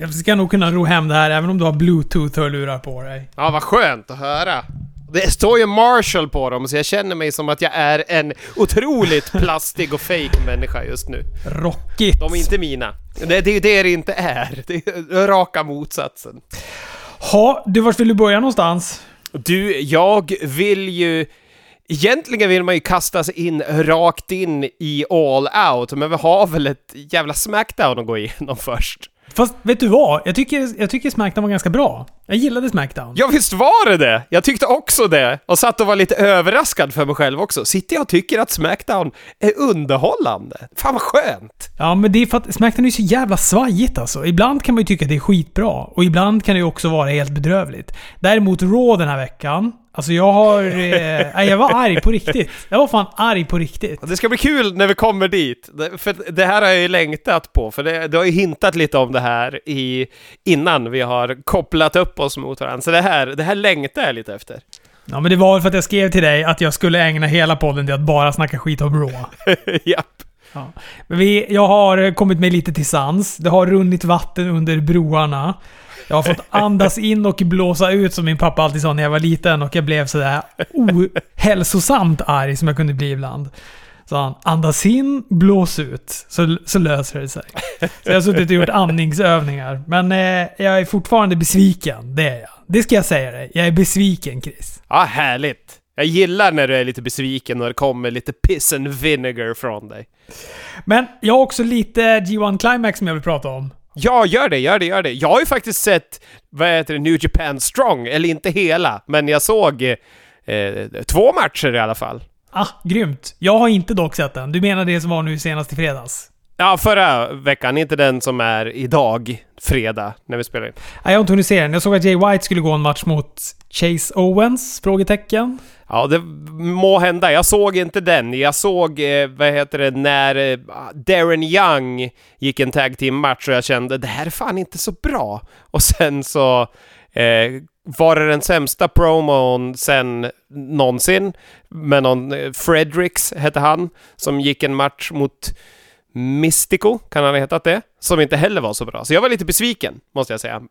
Jag ska nog kunna ro hem det här även om du har bluetooth-hörlurar på dig. Ja, vad skönt att höra. Det står ju Marshall på dem, så jag känner mig som att jag är en otroligt plastig och fake människa just nu. Rockigt. De är inte mina. Det, det är ju det det inte är. Det är raka motsatsen. Ha, du, vart vill du börja någonstans? Du, jag vill ju... Egentligen vill man ju kasta sig in rakt in i all out, men vi har väl ett jävla smackdown att gå igenom först. Fast vet du vad? Jag tycker, jag tycker Smackdown var ganska bra. Jag gillade Smackdown. Ja, visst var det det! Jag tyckte också det, och satt och var lite överraskad för mig själv också. Sitter jag och tycker att Smackdown är underhållande? Fan vad skönt! Ja, men det är för att Smackdown är så jävla svajigt alltså. Ibland kan man ju tycka att det är skitbra. Och ibland kan det ju också vara helt bedrövligt. Däremot Raw den här veckan. Alltså jag har... Eh, jag var arg på riktigt. Jag var fan arg på riktigt. Det ska bli kul när vi kommer dit, för det här har jag ju längtat på, för det, du har ju hintat lite om det här i, innan vi har kopplat upp oss mot varandra. Så det här, det här längtar jag lite efter. Ja, men det var väl för att jag skrev till dig att jag skulle ägna hela podden till att bara snacka skit om Raw. Japp. Ja. Men vi, jag har kommit mig lite till sans. Det har runnit vatten under broarna. Jag har fått andas in och blåsa ut som min pappa alltid sa när jag var liten och jag blev sådär ohälsosamt arg som jag kunde bli ibland. Så han, andas in, blås ut, så, så löser det sig. Så jag har suttit och gjort andningsövningar. Men eh, jag är fortfarande besviken, det är jag. Det ska jag säga dig. Jag är besviken Chris. Ja, härligt. Jag gillar när du är lite besviken och det kommer lite piss and vinegar från dig. Men jag har också lite G1 Climax som jag vill prata om. Ja, gör det, gör det, gör det. Jag har ju faktiskt sett, vad heter det, New Japan Strong, eller inte hela, men jag såg eh, två matcher i alla fall. Ah, grymt. Jag har inte dock sett den. Du menar det som var nu senast i fredags? Ja, förra veckan, inte den som är idag, fredag, när vi spelar in. Nej, jag har inte hunnit se den. Jag såg att Jay White skulle gå en match mot Chase Owens? Frågetecken. Ja, det må hända. Jag såg inte den. Jag såg, eh, vad heter det, när eh, Darren Young gick en tag team-match och jag kände det här är fan inte så bra. Och sen så eh, var det den sämsta promon sen någonsin med någon eh, Fredericks, hette han, som gick en match mot Mystico, kan han ha hetat det? Som inte heller var så bra. Så jag var lite besviken, måste jag säga.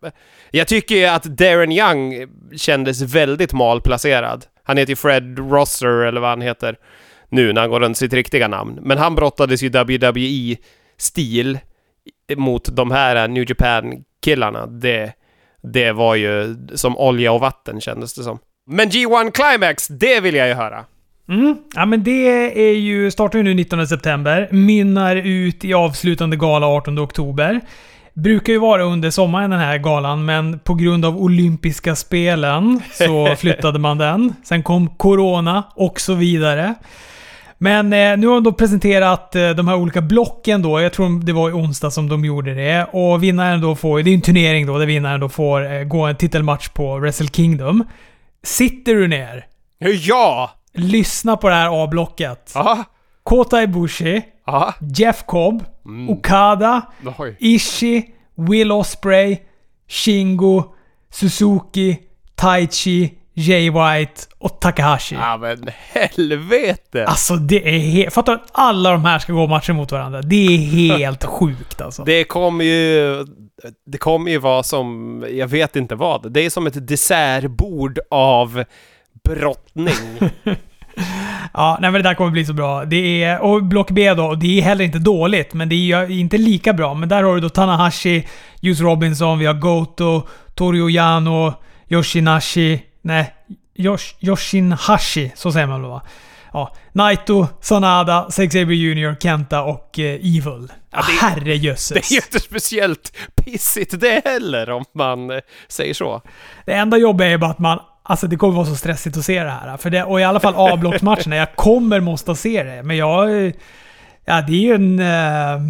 Jag tycker ju att Darren Young kändes väldigt malplacerad. Han heter ju Fred Rosser, eller vad han heter nu när han går runt sitt riktiga namn. Men han brottades ju WWE-stil mot de här New Japan-killarna. Det, det var ju som olja och vatten kändes det som. Men G1 Climax, det vill jag ju höra. Mm. Ja, men det är ju... Startar ju nu 19 september. Mynnar ut i avslutande gala 18 oktober. Brukar ju vara under sommaren den här galan, men på grund av olympiska spelen så flyttade man den. Sen kom Corona och så vidare. Men eh, nu har de då presenterat eh, de här olika blocken då. Jag tror det var i onsdag som de gjorde det. Och vinnaren då får... Det är en turnering då, där vinnaren då får eh, gå en titelmatch på Wrestle Kingdom. Sitter du ner, Ja! lyssna på det här A-blocket. Ja. Kota Ibushi, Ja. Jeff Cobb, Mm. Okada, Oj. Ishii, Will Osprey, Shingo, Suzuki, Taichi, Jay White och Takahashi. Ja men helvete! Alltså det är helt... Fattar att alla de här ska gå matcher mot varandra? Det är helt sjukt alltså. Det kommer ju... Det kommer ju vara som... Jag vet inte vad. Det är som ett dessertbord av brottning. Ja, nej men det där kommer bli så bra. Det är, och Block B då, det är heller inte dåligt, men det är inte lika bra. Men där har du då Tanahashi, Juice Robinson, vi har Goto, Torio Yano, Yoshinashi... Nej, Yosh, Yoshinhashi, så säger man väl va? Ja, Naito, Sanada, Zack Sabre Jr, Kenta och eh, Evil. Ja, det- Herrejösses. Det är ju inte speciellt pissigt det heller om man eh, säger så. Det enda jobbiga är bara att man... Alltså det kommer vara så stressigt att se det här. För det, och i alla fall A-blocksmatcherna. Jag kommer måste se det. Men jag... Ja, det är ju en... Eh,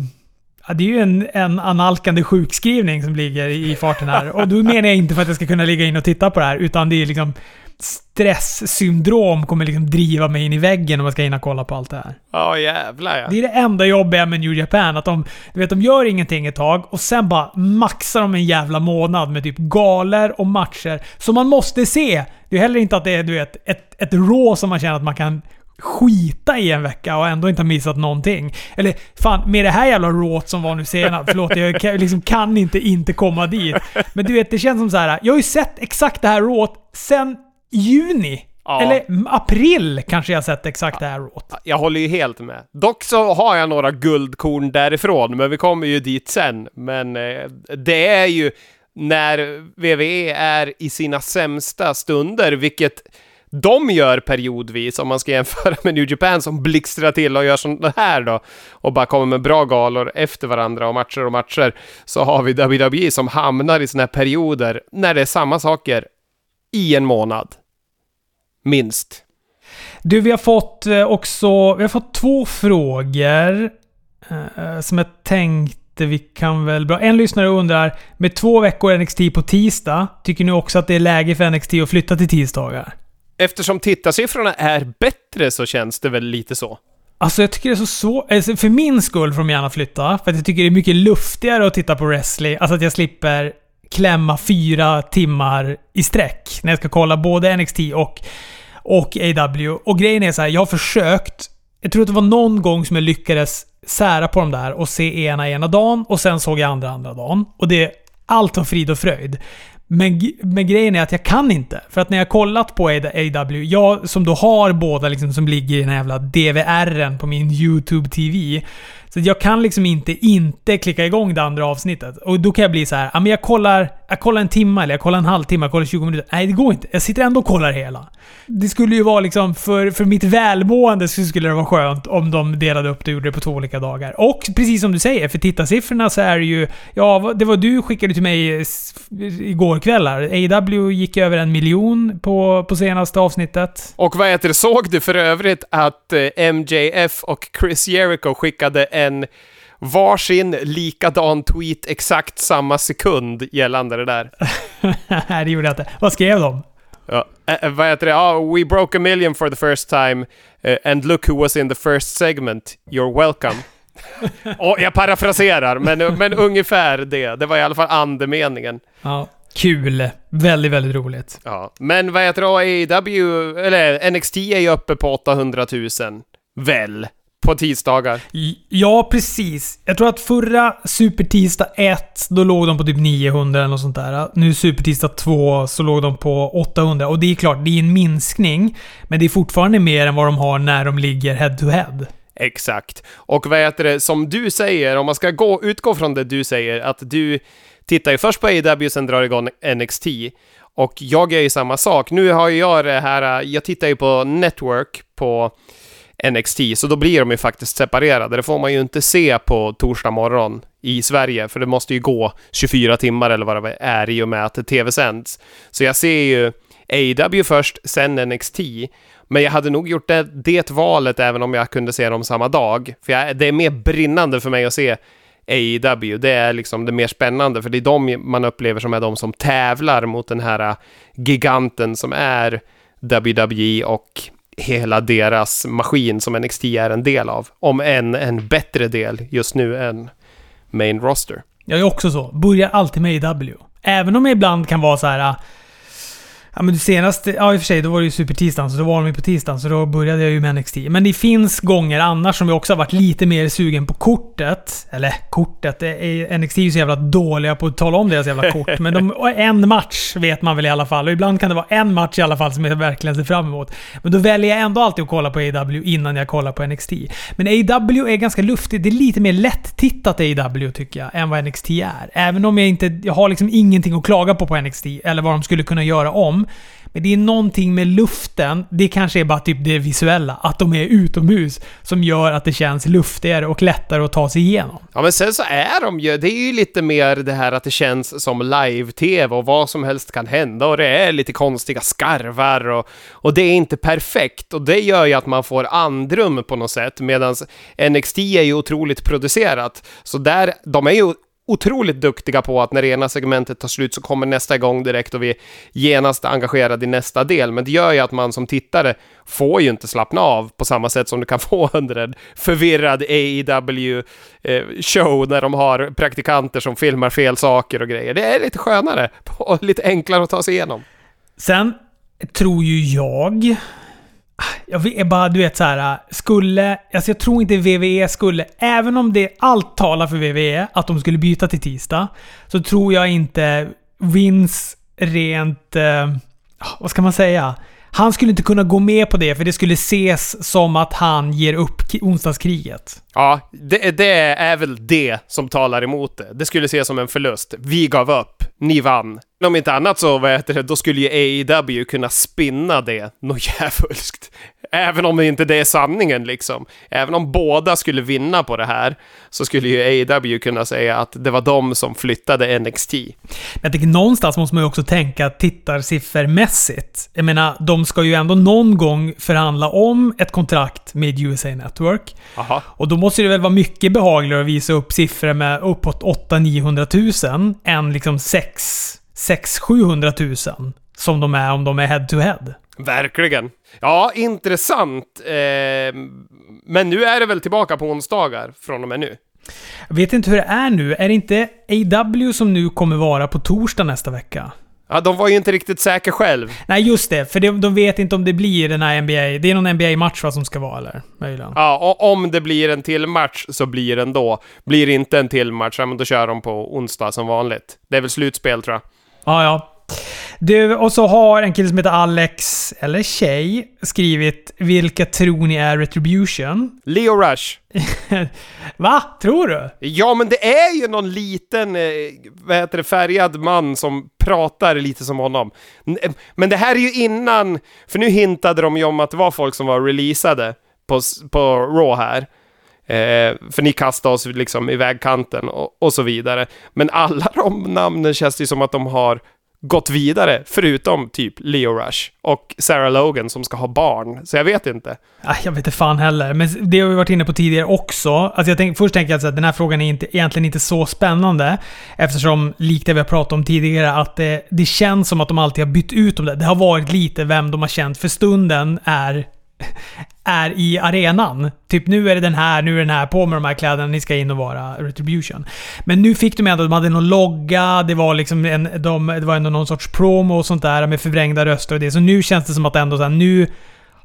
ja, det är ju en, en analkande sjukskrivning som ligger i farten här. Och då menar jag inte för att jag ska kunna ligga in och titta på det här, utan det är liksom stresssyndrom kommer liksom driva mig in i väggen om jag ska hinna kolla på allt det här. Ja jävlar ja. Det är det enda jobbiga med New Japan. Att de, du vet, de gör ingenting ett tag och sen bara maxar de en jävla månad med typ galer och matcher som man måste se. Det är heller inte att det är du vet, ett, ett rå som man känner att man kan skita i en vecka och ändå inte ha missat någonting. Eller fan, med det här jävla råt som var nu senast. Förlåt, jag kan, liksom kan inte inte komma dit. Men du vet, det känns som så här. Jag har ju sett exakt det här råt sen juni. Ja. Eller april kanske jag sett exakt det här råt. Jag håller ju helt med. Dock så har jag några guldkorn därifrån, men vi kommer ju dit sen. Men eh, det är ju när WWE är i sina sämsta stunder, vilket de gör periodvis, om man ska jämföra med New Japan som blixtrar till och gör det här då, och bara kommer med bra galor efter varandra och matcher och matcher, så har vi WWE som hamnar i såna här perioder när det är samma saker i en månad. Minst. Du, vi har fått eh, också... Vi har fått två frågor eh, som jag tänkte vi kan väl... Bra. En lyssnare undrar, med två veckor NXT på tisdag, tycker ni också att det är läge för NXT att flytta till tisdagar? Eftersom tittarsiffrorna är bättre så känns det väl lite så. Alltså jag tycker det är så svårt. Alltså, för min skull får de gärna flytta. För att jag tycker det är mycket luftigare att titta på wrestling. Alltså att jag slipper klämma fyra timmar i sträck när jag ska kolla både NXT och, och AW. Och grejen är så här, jag har försökt. Jag tror att det var någon gång som jag lyckades sära på dem där och se ena ena dagen och sen såg jag andra andra dagen. Och det... Allt var frid och fröjd. Men, men grejen är att jag kan inte. För att när jag kollat på AW, jag som då har båda liksom som ligger i den här jävla DVRen på min YouTube TV. Så jag kan liksom inte inte klicka igång det andra avsnittet. Och då kan jag bli så här, ja men jag kollar, jag kollar en timme eller jag kollar en halvtimme, jag kollar 20 minuter. Nej, det går inte. Jag sitter ändå och kollar hela. Det skulle ju vara liksom, för, för mitt välmående så skulle det vara skönt om de delade upp det och gjorde det på två olika dagar. Och precis som du säger, för tittarsiffrorna så är det ju... Ja, det var du skickade till mig igår kväll här. AW gick över en miljon på, på senaste avsnittet. Och vad heter det, såg du för övrigt att eh, MJF och Chris Jericho skickade en varsin likadan tweet exakt samma sekund gällande det där? Nej, det gjorde jag inte. Vad skrev de? Ja, eh, vad heter det? Ja, we broke a million for the first time eh, and look who was in the first segment. You're welcome. Och jag parafraserar, men, men ungefär det. Det var i alla fall andemeningen. Ja, kul. Väldigt, väldigt roligt. Ja. Men vad heter det? AEW, eller NXT är ju uppe på 800 000. Väl? På tisdagar. Ja, precis. Jag tror att förra Supertisdag 1, då låg de på typ 900 eller något sånt där. Nu Supertisdag 2 så låg de på 800. Och det är klart, det är en minskning. Men det är fortfarande mer än vad de har när de ligger head to head. Exakt. Och vad heter det, som du säger, om man ska gå, utgå från det du säger, att du tittar ju först på AEW, sen drar igång NXT. Och jag gör ju samma sak. Nu har jag det här, jag tittar ju på Network på NXT, så då blir de ju faktiskt separerade. Det får man ju inte se på torsdag morgon i Sverige, för det måste ju gå 24 timmar eller vad det är i och med att det tv-sänds. Så jag ser ju AW först, sen NXT. Men jag hade nog gjort det, det valet även om jag kunde se dem samma dag. För jag, det är mer brinnande för mig att se AEW. Det är liksom det mer spännande, för det är de man upplever som är de som tävlar mot den här giganten som är WWE och hela deras maskin som NXT är en del av. Om än en bättre del just nu än main roster. Jag är också så. Börjar alltid med AW. Även om jag ibland kan vara så här. Ja men senast, ja i och för sig, då var det ju supertisdagen, så då var de ju på tisdagen, så då började jag ju med NXT. Men det finns gånger annars som jag också har varit lite mer sugen på kortet. Eller kortet, NXT är ju så jävla dåliga på att tala om deras jävla kort. Men de, en match vet man väl i alla fall. Och ibland kan det vara en match i alla fall som jag verkligen ser fram emot. Men då väljer jag ändå alltid att kolla på AW innan jag kollar på NXT. Men AW är ganska luftigt. Det är lite mer lätt-tittat AW tycker jag, än vad NXT är. Även om jag inte... Jag har liksom ingenting att klaga på på NXT, eller vad de skulle kunna göra om. Men det är någonting med luften, det kanske är bara typ det visuella, att de är utomhus, som gör att det känns luftigare och lättare att ta sig igenom. Ja, men sen så är de ju, det är ju lite mer det här att det känns som live-tv och vad som helst kan hända och det är lite konstiga skarvar och, och det är inte perfekt och det gör ju att man får andrum på något sätt medan NXT är ju otroligt producerat. Så där, de är ju otroligt duktiga på att när det ena segmentet tar slut så kommer nästa igång direkt och vi är genast engagerade i nästa del. Men det gör ju att man som tittare får ju inte slappna av på samma sätt som du kan få under en förvirrad AEW-show eh, när de har praktikanter som filmar fel saker och grejer. Det är lite skönare och lite enklare att ta sig igenom. Sen tror ju jag... Jag är bara, du vet så här, skulle... Alltså jag tror inte VVE skulle, även om det allt talar för VVE, att de skulle byta till tisdag, så tror jag inte Vince rent... Eh, ah, vad ska man säga? Han skulle inte kunna gå med på det, för det skulle ses som att han ger upp onsdagskriget. Ja, det, det är väl det som talar emot det. Det skulle ses som en förlust. Vi gav upp. Ni vann. Om inte annat så, vad heter det, då skulle ju AEW kunna spinna det något djävulskt. Även om inte det är sanningen liksom. Även om båda skulle vinna på det här så skulle ju AEW kunna säga att det var de som flyttade NXT. Jag tycker någonstans måste man ju också tänka tittarsiffermässigt. Jag menar, de ska ju ändå någon gång förhandla om ett kontrakt med USA Network. Aha. Och då måste det väl vara mycket behagligare att visa upp siffror med uppåt 800-900 000 än liksom 6 700 000 som de är om de är head-to-head. Verkligen. Ja, intressant. Eh, men nu är det väl tillbaka på onsdagar från och med nu? Jag vet inte hur det är nu. Är det inte AW som nu kommer vara på torsdag nästa vecka? Ja, de var ju inte riktigt säkra själv. Nej, just det. För de, de vet inte om det blir den här NBA. Det är någon NBA-match va, som ska vara, eller? Möjligen. Ja, och om det blir en till match så blir den då. Blir det inte en till match, ja, men då kör de på onsdag som vanligt. Det är väl slutspel tror jag. Ja, ja. Du, och så har en kille som heter Alex, eller tjej, skrivit “Vilka tror ni är Retribution?” Leo Rush. Va? Tror du? Ja, men det är ju någon liten, eh, vad heter det, färgad man som pratar lite som honom. Eh, Men det här är ju innan, för nu hintade de ju om att det var folk som var releasade på, på Raw här. Eh, för ni kastade oss liksom i vägkanten och, och så vidare. Men alla de namnen känns det ju som att de har gått vidare, förutom typ Leo Rush och Sarah Logan som ska ha barn. Så jag vet inte. Ah, jag vet inte fan heller. Men det har vi varit inne på tidigare också. Alltså jag tänk, först tänker jag att den här frågan är inte, egentligen inte så spännande. Eftersom, likt det vi har pratat om tidigare, att det, det känns som att de alltid har bytt ut dem där. Det har varit lite vem de har känt för stunden är, är i arenan. Typ nu är det den här, nu är den här, på med de här kläderna, ni ska in och vara Retribution. Men nu fick de ändå, de hade någon logga, det var liksom en, de, det var ändå någon sorts promo och sånt där med förvrängda röster och det. Så nu känns det som att ändå så här, nu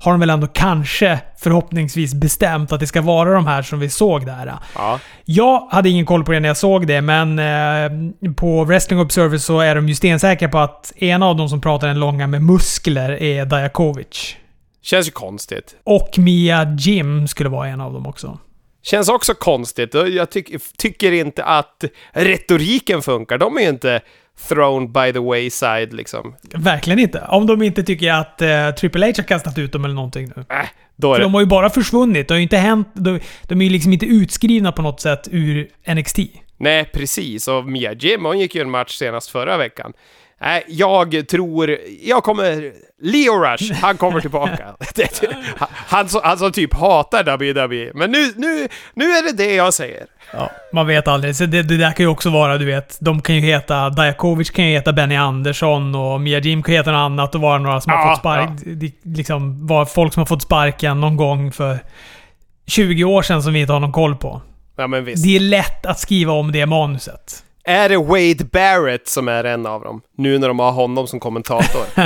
har de väl ändå kanske förhoppningsvis bestämt att det ska vara de här som vi såg där. Ja. Jag hade ingen koll på det när jag såg det, men eh, på Wrestling Observer så är de ju stensäkra på att en av dem som pratar en långa med muskler är Dajakovic. Känns ju konstigt. Och Mia Jim skulle vara en av dem också. Känns också konstigt. Jag tyck, tycker inte att retoriken funkar. De är ju inte thrown by the wayside liksom. Verkligen inte. Om de inte tycker att eh, Triple H har kastat ut dem eller någonting nu. Äh, då För det... de har ju bara försvunnit. Det har ju inte hänt... De, de är ju liksom inte utskrivna på något sätt ur NXT. Nej, precis. Och Mia Jim, hon gick ju en match senast förra veckan. Nej, jag tror... Jag kommer... Leo Rush, han kommer tillbaka. Han, som, han som typ hatar WWE. Men nu, nu, nu är det det jag säger. Ja, man vet aldrig. Så det, det där kan ju också vara, du vet, de kan ju heta... Dajakovic kan ju heta Benny Andersson och Mia Jim kan heta något annat och vara några som har Ja, fått spark... de- Liksom, vara folk som har fått sparken någon gång för 20 år sedan som vi inte har någon koll på. Ja, men visst. Det är lätt att skriva om det manuset. Är det Wade Barrett som är en av dem? Nu när de har honom som kommentator.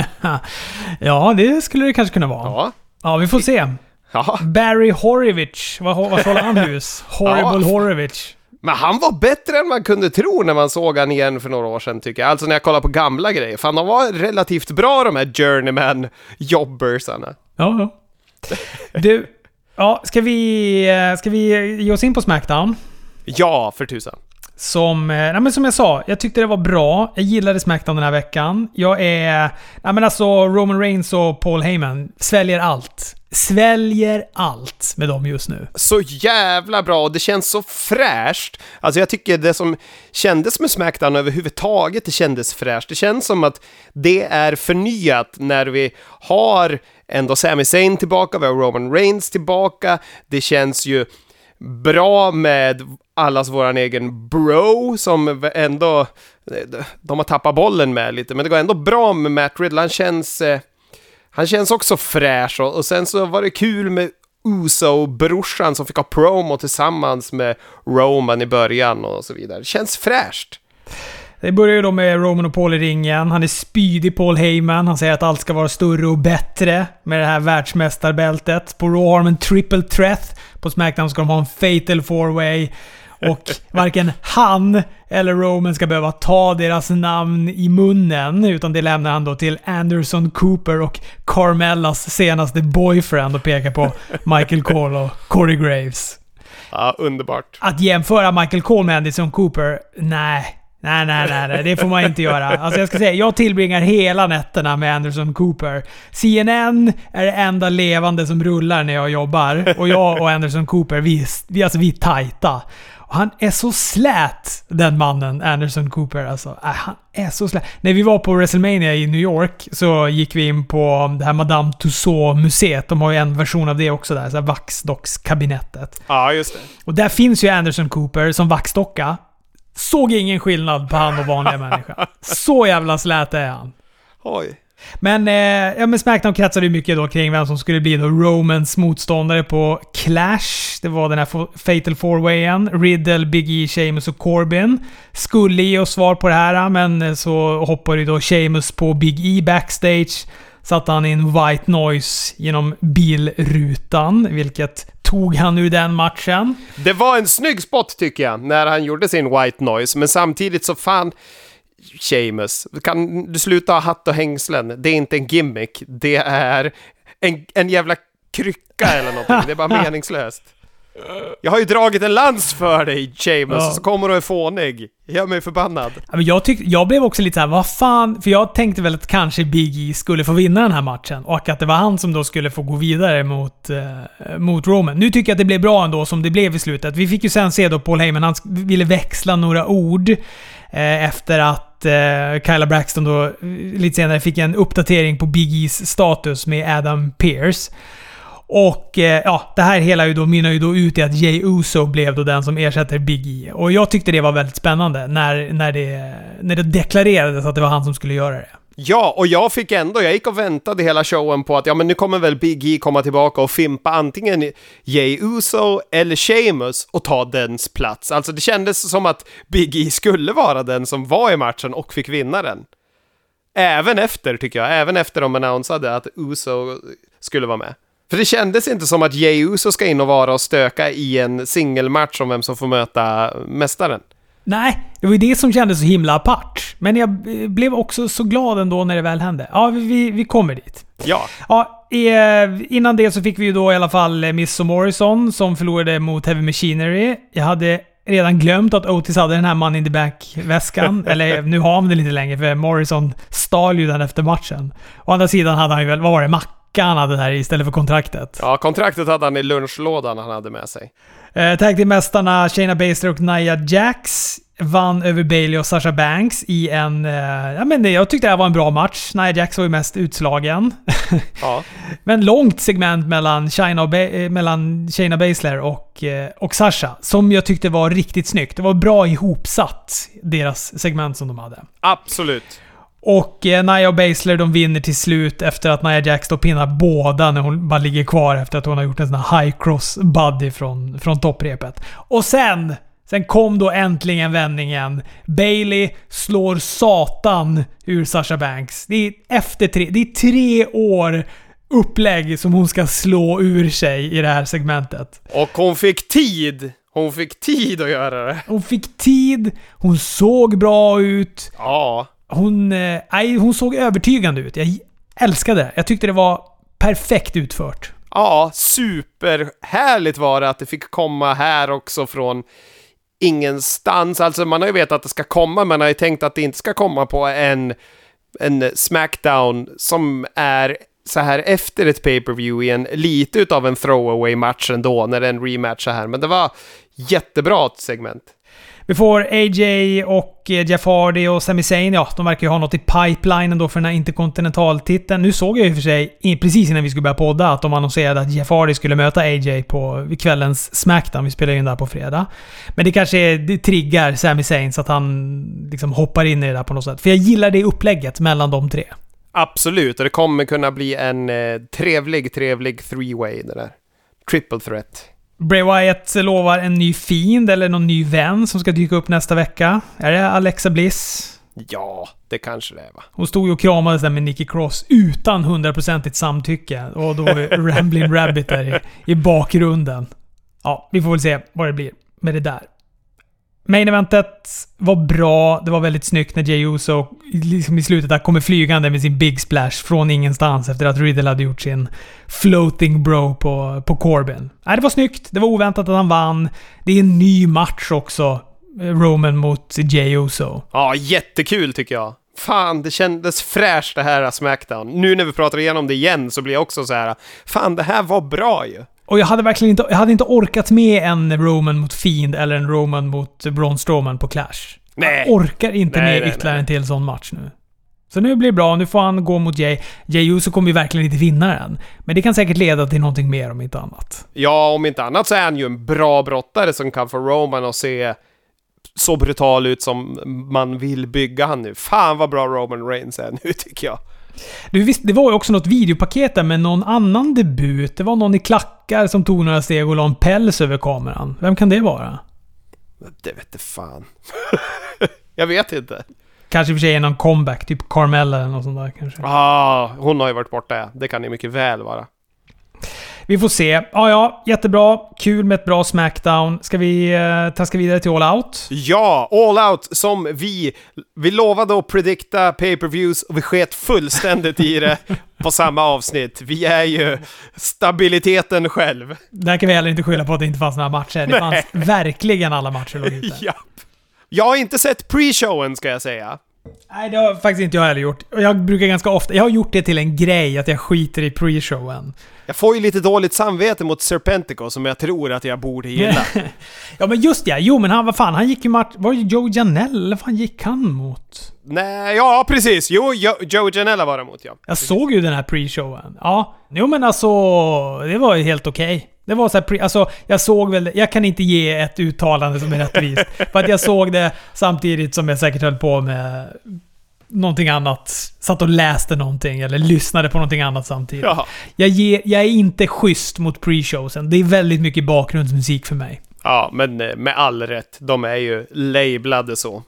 ja, det skulle det kanske kunna vara. Ja, Ja. vi får se. Ja. Barry Horowitz. Vad, håller han hus? Horrible Ja. Horowitz. Men han var bättre än man kunde tro när man såg han igen för några år sedan tycker jag. Alltså när jag kollar på gamla grejer. Fan, de var relativt bra de här journeyman-jobbersarna. Ja, ja. Du, ja, ska vi, eh, ska vi ge oss in på Smackdown? Ja, för tusan. Som, eh, nej men som jag sa, jag tyckte det var bra. Jag gillade Smackdown den här veckan. Jag är... Nej men alltså, Roman Reigns och Paul Heyman sväljer allt. Sväljer allt med dem just nu. Så jävla bra och det känns så fräscht. Alltså jag tycker det som kändes med Smackdown överhuvudtaget, det kändes fräscht. Det känns som att det är förnyat när vi har ändå Sami Zayn tillbaka, vi har Roman Reigns tillbaka. Det känns ju bra med allas våran egen bro som ändå, de har tappat bollen med lite, men det går ändå bra med Matt Riddle. Han känns, eh, han känns också fräsch och, och sen så var det kul med Uso-brorsan som fick ha promo tillsammans med Roman i början och så vidare. Känns fräscht. Det börjar ju då med Roman och Paul i ringen. Han är spydig Paul Heyman. Han säger att allt ska vara större och bättre med det här världsmästarbältet. På Raw har de en triple threat. På Smackdown ska de ha en fatal four way. Och varken han eller Roman ska behöva ta deras namn i munnen. Utan det lämnar han då till Anderson Cooper och Carmellas senaste boyfriend och pekar på Michael Cole och Corey Graves. Ja, underbart. Att jämföra Michael Cole med Anderson Cooper? Nej. Nej, nej, nej, nej, det får man inte göra. Alltså jag ska säga, jag tillbringar hela nätterna med Anderson Cooper. CNN är det enda levande som rullar när jag jobbar. Och jag och Anderson Cooper, vi, vi, alltså, vi är tajta. Och han är så slät, den mannen, Anderson Cooper. Alltså, äh, han är så slät. När vi var på WrestleMania i New York så gick vi in på det här Madame Tussauds-museet. De har ju en version av det också där, så vaxdockskabinettet. Ja, just det. Och där finns ju Anderson Cooper som vaxdocka. Såg ingen skillnad på han och vanliga människor. Så jävla slät är han. Oj. Men, eh, ja, men Smackdown kretsade ju mycket då kring vem som skulle bli då Romans motståndare på Clash. Det var den här Fatal Four Wayen. Riddle, Big E, Sheamus och Corbin. Skulle ge oss svar på det här, men så hoppade ju då Sheamus på Big E backstage. Satte han in White Noise genom bilrutan, vilket tog han ur den matchen. Det var en snygg spot tycker jag, när han gjorde sin White Noise, men samtidigt så fan... Seamus, kan du sluta ha hatt och hängslen? Det är inte en gimmick, det är en, en jävla krycka eller någonting. Det är bara meningslöst. Jag har ju dragit en lans för dig, Seamus, ja. så kommer du är fånig. Gör mig förbannad. Ja, men jag, tyck, jag blev också lite såhär, vad fan? För jag tänkte väl att kanske Big E skulle få vinna den här matchen. Och att det var han som då skulle få gå vidare mot, eh, mot Roman. Nu tycker jag att det blev bra ändå som det blev i slutet. Vi fick ju sen se då Paul Heyman, han ville växla några ord. Eh, efter att eh, Kyla Braxton då eh, lite senare fick en uppdatering på Big E's status med Adam Pearce. Och eh, ja, det här hela ju då, mynnar ju då ut i att Jay Uso blev då den som ersätter Big E. Och jag tyckte det var väldigt spännande när, när, det, när det deklarerades att det var han som skulle göra det. Ja, och jag fick ändå, jag gick och väntade hela showen på att ja men nu kommer väl Big E komma tillbaka och fimpa antingen Jay Uso eller Sheamus och ta dens plats. Alltså det kändes som att Big E skulle vara den som var i matchen och fick vinna den. Även efter, tycker jag, även efter de annonsade att Uso skulle vara med. För det kändes inte som att Jey Uso ska in och vara och stöka i en singelmatch om vem som får möta mästaren. Nej, det var ju det som kändes så himla apart. Men jag blev också så glad ändå när det väl hände. Ja, vi, vi kommer dit. Ja. ja innan det så fick vi ju då i alla fall Miss Morrison som förlorade mot Heavy Machinery. Jag hade redan glömt att Otis hade den här Money in the Bank-väskan. Eller nu har han den lite längre för Morrison stal ju den efter matchen. Å andra sidan hade han ju väl, vad var det, Mac han hade där istället för kontraktet. Ja, kontraktet hade han i lunchlådan han hade med sig. Eh, Tag till mästarna Shayna Baszler och Nia Jax vann över Bailey och Sasha Banks i en... Eh, ja, men jag tyckte det här var en bra match. Nia Jax var ju mest utslagen. Ja. men långt segment mellan Shayna, och eh, mellan Shayna Baszler och, eh, och Sasha. Som jag tyckte var riktigt snyggt. Det var bra ihopsatt, deras segment som de hade. Absolut. Och eh, Nia och Baszler de vinner till slut efter att Nia Jax då pinnar båda när hon bara ligger kvar efter att hon har gjort en sån här high cross buddy från, från topprepet. Och sen, sen kom då äntligen vändningen. Bailey slår satan ur Sasha Banks. Det är efter tre, det är tre år upplägg som hon ska slå ur sig i det här segmentet. Och hon fick tid! Hon fick tid att göra det. Hon fick tid, hon såg bra ut. Ja. Hon, eh, Nej, hon såg övertygande ut. Jag älskade det. Jag tyckte det var perfekt utfört. Ja, superhärligt var det att det fick komma här också från ingenstans. Alltså man har ju vetat att det ska komma, men man har ju tänkt att det inte ska komma på en, en Smackdown som är så här efter ett pay-per-view i en lite utav en throwaway match ändå, när det är en rematch så här. Men det var jättebra segment. Vi får AJ och eh, Jeff Hardy och Sami Zayn. Ja, de verkar ju ha något i pipelinen då för den här interkontinentaltiteln. Nu såg jag ju för sig, precis innan vi skulle börja podda, att de annonserade att Jeff Hardy skulle möta AJ på kvällens Smackdown. Vi spelar ju in där på fredag. Men det kanske det triggar Sami Zayn så att han liksom hoppar in i det där på något sätt. För jag gillar det upplägget mellan de tre. Absolut, och det kommer kunna bli en eh, trevlig, trevlig three-way det där. Triple threat. Bray Wyatt lovar en ny fiend eller någon ny vän som ska dyka upp nästa vecka. Är det Alexa Bliss? Ja, det kanske det är va? Hon stod ju och kramades där med Nikki Cross utan hundraprocentigt samtycke. Och då var Ramblin' Rabbit där i, i bakgrunden. Ja, vi får väl se vad det blir med det där. Main eventet var bra. Det var väldigt snyggt när Jey Uso liksom i slutet där kommer flygande med sin Big Splash från ingenstans efter att Riddle hade gjort sin floating bro på, på Corbin. Nej, det var snyggt. Det var oväntat att han vann. Det är en ny match också. Eh, Roman mot Jey Uso. Ja, jättekul tycker jag. Fan, det kändes fräscht det här äh, Smackdown. Nu när vi pratar igenom det igen så blir jag också så här. Äh, fan, det här var bra ju. Och jag hade verkligen inte, jag hade inte orkat med en Roman mot Fiend eller en Roman mot Braun Strowman på Clash. Nej. Jag orkar inte Nej, med nej, ytterligare nej. en till sån match nu. Så nu blir det bra. Nu får han gå mot Jay. Jay Uso kommer ju verkligen inte vinna den. Men det kan säkert leda till någonting mer om inte annat. Ja, om inte annat så är han ju en bra brottare som kan få Roman att se så brutal ut som man vill bygga han nu. Fan vad bra Roman Reigns är nu tycker jag. Du, visst, det var ju också något videopaket där med någon annan debut. Det var någon i klackar som tog några steg och la en päls över kameran. Vem kan det vara? Det vet inte fan. jag vet inte. Kanske i och för sig är någon comeback, typ Carmella eller något sånt där kanske. Ah, hon har ju varit borta, ja. Det kan ju mycket väl vara. Vi får se. Ja, ja, jättebra. Kul med ett bra Smackdown. Ska vi eh, traska vidare till All Out? Ja, All Out som vi... Vi lovade att predikta pay-per-views och vi sket fullständigt i det på samma avsnitt. Vi är ju stabiliteten själv. Där kan vi heller inte skylla på att det inte fanns några matcher. Det fanns verkligen alla matcher låg ute. Japp. Jag har inte sett pre-showen ska jag säga. Nej, det har faktiskt inte jag heller gjort. Jag brukar ganska ofta... Jag har gjort det till en grej att jag skiter i pre-showen. Jag får ju lite dåligt samvete mot Serpentico som jag tror att jag borde gilla. ja, men just ja. Jo, men han, vad fan, han gick ju match... Var det Joe Janelle? Eller vad fan gick han mot? Nej, ja precis. Jo, jo Joe Janella var det mot ja. Jag såg ju den här pre-showen. Ja. Jo, men alltså... Det var ju helt okej. Det var så här. Alltså, jag såg väl... Jag kan inte ge ett uttalande som är rättvist. för att jag såg det samtidigt som jag säkert höll på med någonting annat. Satt och läste någonting eller lyssnade på någonting annat samtidigt. Ja. Jag, ger, jag är inte schysst mot pre-showsen. Det är väldigt mycket bakgrundsmusik för mig. Ja, men eh, med all rätt. De är ju lablade så.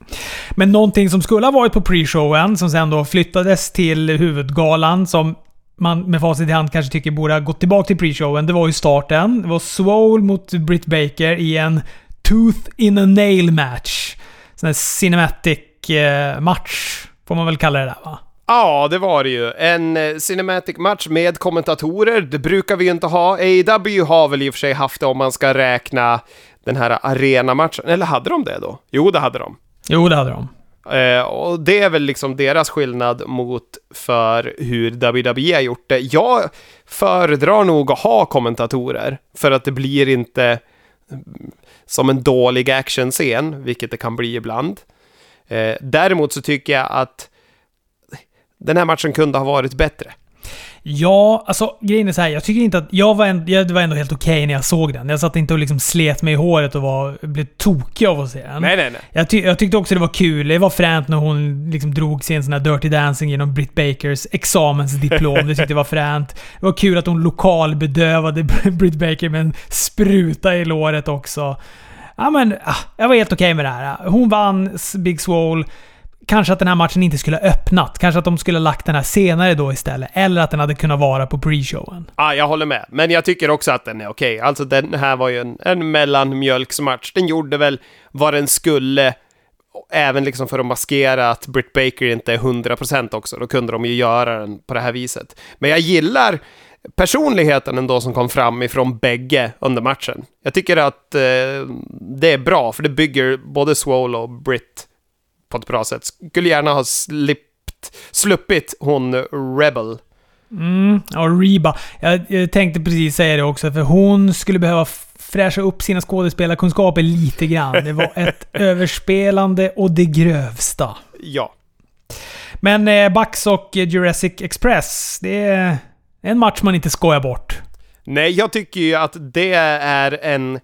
Men någonting som skulle ha varit på pre-showen, som sen då flyttades till huvudgalan, som man med facit i hand kanske tycker borde ha gått tillbaka till pre-showen, det var ju starten. Det var Swole mot Britt Baker i en Tooth in a Nail match. Sån här cinematic eh, match, får man väl kalla det där va? Ja, det var det ju. En eh, cinematic match med kommentatorer. Det brukar vi ju inte ha. AEW har väl i och för sig haft det om man ska räkna den här arena-matchen. Eller hade de det då? Jo, det hade de. Jo, det hade de. Eh, och det är väl liksom deras skillnad mot för hur WWE har gjort det. Jag föredrar nog att ha kommentatorer, för att det blir inte som en dålig actionscen, vilket det kan bli ibland. Eh, däremot så tycker jag att den här matchen kunde ha varit bättre. Ja, alltså grejen är så här. Jag tycker inte att... Jag var, ändå, jag, var ändå helt okej när jag såg den. Jag satt inte och liksom slet mig i håret och var, blev tokig av att se den. Nej, nej, nej. Jag, ty jag tyckte också det var kul. Det var fränt när hon liksom drog sin sån här Dirty Dancing genom Britt Bakers examensdiplom. Det tyckte jag var fränt. Det var kul att hon lokalbedövade Britt Baker med en spruta i låret också. Ja men, ah, jag var helt okej med det här. Hon vann Big Swole. Kanske att den här matchen inte skulle ha öppnat. Kanske att de skulle ha lagt den här senare då istället. Eller att den hade kunnat vara på pre-showen. Ja, jag håller med. Men jag tycker också att den är okej. Alltså den här var ju en, en mellanmjölksmatch. Den gjorde väl vad den skulle. Även liksom för att maskera att Britt Baker inte är 100% också. Då kunde de ju göra den på det här viset. Men jag gillar personligheten ändå som kom fram ifrån bägge under matchen. Jag tycker att eh, det är bra, för det bygger både Swole och Britt på ett bra sätt. Skulle gärna ha slippt, sluppit hon Rebel. Mm, ja, Reba. Jag, jag tänkte precis säga det också, för hon skulle behöva fräscha upp sina skådespelarkunskaper lite grann. Det var ett överspelande och det grövsta. Ja. Men eh, Bucks och Jurassic Express, det är en match man inte skojar bort. Nej, jag tycker ju att det är en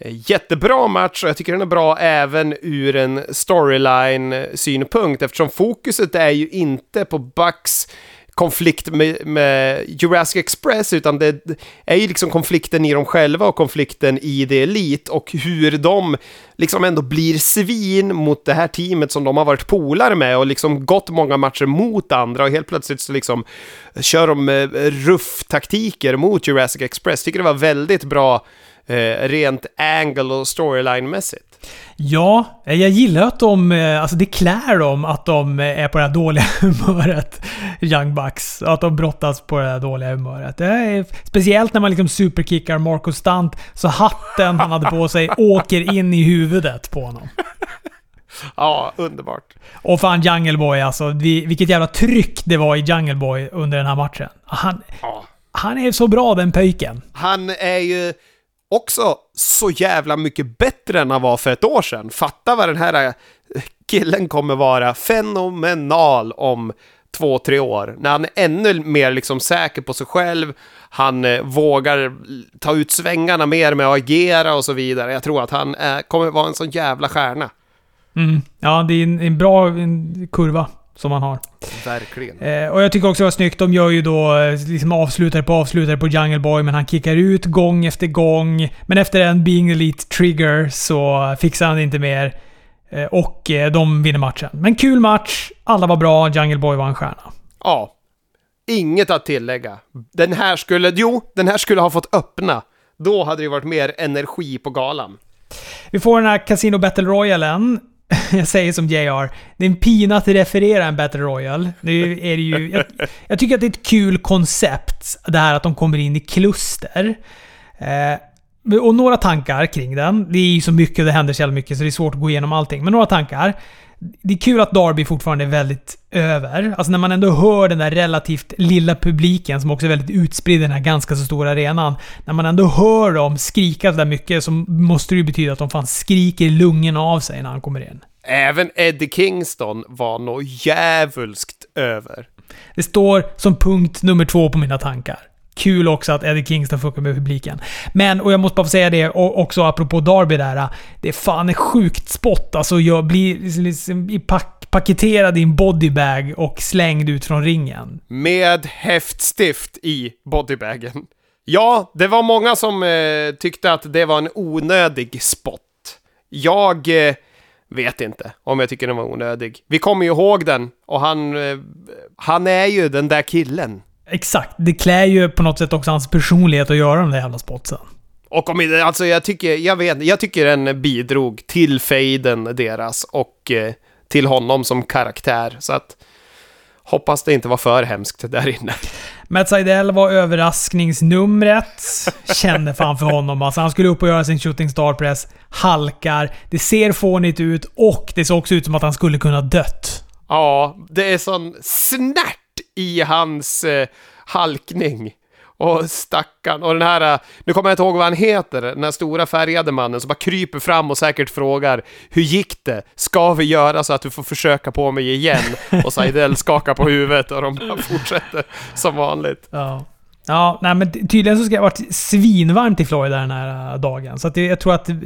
Eh, jättebra match och jag tycker den är bra även ur en storyline-synpunkt eftersom fokuset är ju inte på Bucks konflikt med, med Jurassic Express, utan det är ju liksom konflikten i dem själva och konflikten i The Elite och hur de liksom ändå blir svin mot det här teamet som de har varit polare med och liksom gått många matcher mot andra och helt plötsligt så liksom kör de eh, ruff-taktiker mot Jurassic Express. Tycker det var väldigt bra eh, rent angle och storyline-mässigt. Ja, jag gillar att de, eh, alltså det klär dem att de är på det här dåliga humöret, Young Bucks. Att de brottas på det här dåliga humöret. Det är, speciellt när man liksom superkickar Marco Stunt, så hatten han hade på sig åker in i huvudet på honom. Ja, underbart. Och fan Jungle Boy alltså. Vilket jävla tryck det var i Jungle Boy under den här matchen. Han, ja. han är så bra den pöjken. Han är ju också så jävla mycket bättre än han var för ett år sedan. Fatta vad den här eh, killen kommer vara fenomenal om två, tre år. När han är ännu mer liksom säker på sig själv, han eh, vågar ta ut svängarna mer med att agera och så vidare. Jag tror att han eh, kommer vara en sån jävla stjärna. Mm. Ja, det är en, en bra en kurva som han har. Verkligen. Eh, och jag tycker också det var snyggt. De gör ju då eh, liksom avslutare på avslutare på Jungle Boy, men han kickar ut gång efter gång. Men efter en Being Elite Trigger så fixar han det inte mer. Eh, och eh, de vinner matchen. Men kul match. Alla var bra. Jungle Boy var en stjärna. Ja. Inget att tillägga. Den här skulle... Jo, den här skulle ha fått öppna. Då hade det varit mer energi på galan. Vi får den här Casino Battle Royalen. jag säger som JR. Det är en pina att referera en Battle Royale. Det är ju, jag, jag, tycker att det är ett kul koncept, det här att de kommer in i kluster. Eh, och några tankar kring den. Det är ju så mycket, det händer så jävla mycket så det är svårt att gå igenom allting. Men några tankar. Det är kul att Darby fortfarande är väldigt över. Alltså när man ändå hör den där relativt lilla publiken som också är väldigt utspridd i den här ganska så stora arenan. När man ändå hör dem skrika så där mycket så måste det ju betyda att de fan skriker lungorna av sig när han kommer in. Även Eddie Kingston var nog djävulskt över. Det står som punkt nummer två på mina tankar. Kul också att Eddie Kingston funkar med publiken. Men, och jag måste bara få säga det också apropå Darby där. Det är fan ett sjukt spot. Alltså jag blir liksom, liksom pack, paketerad i en bodybag och slängd ut från ringen. Med häftstift i bodybagen. Ja, det var många som eh, tyckte att det var en onödig spot. Jag... Eh, vet inte om jag tycker den var onödig. Vi kommer ju ihåg den och han, eh, han är ju den där killen. Exakt. Det klär ju på något sätt också hans personlighet att göra de där jävla spotsen. Och om alltså jag tycker, jag vet, jag tycker den bidrog till fejden deras och eh, till honom som karaktär. Så att hoppas det inte var för hemskt där inne. Matt Seidel var överraskningsnumret. Kände fan för honom alltså. Han skulle upp och göra sin shooting star press. Halkar. Det ser fånigt ut och det ser också ut som att han skulle kunna dött. Ja, det är sån snärt i hans eh, halkning. Och stackarn. Och den här, eh, nu kommer jag inte ihåg vad han heter, den här stora färgade mannen som bara kryper fram och säkert frågar Hur gick det? Ska vi göra så att du får försöka på mig igen? Och Saidel skakar på huvudet och de bara fortsätter som vanligt. Ja. Ja, nej men tydligen så ska det ha varit svinvarmt i Florida den här eh, dagen. Så att jag tror att eh,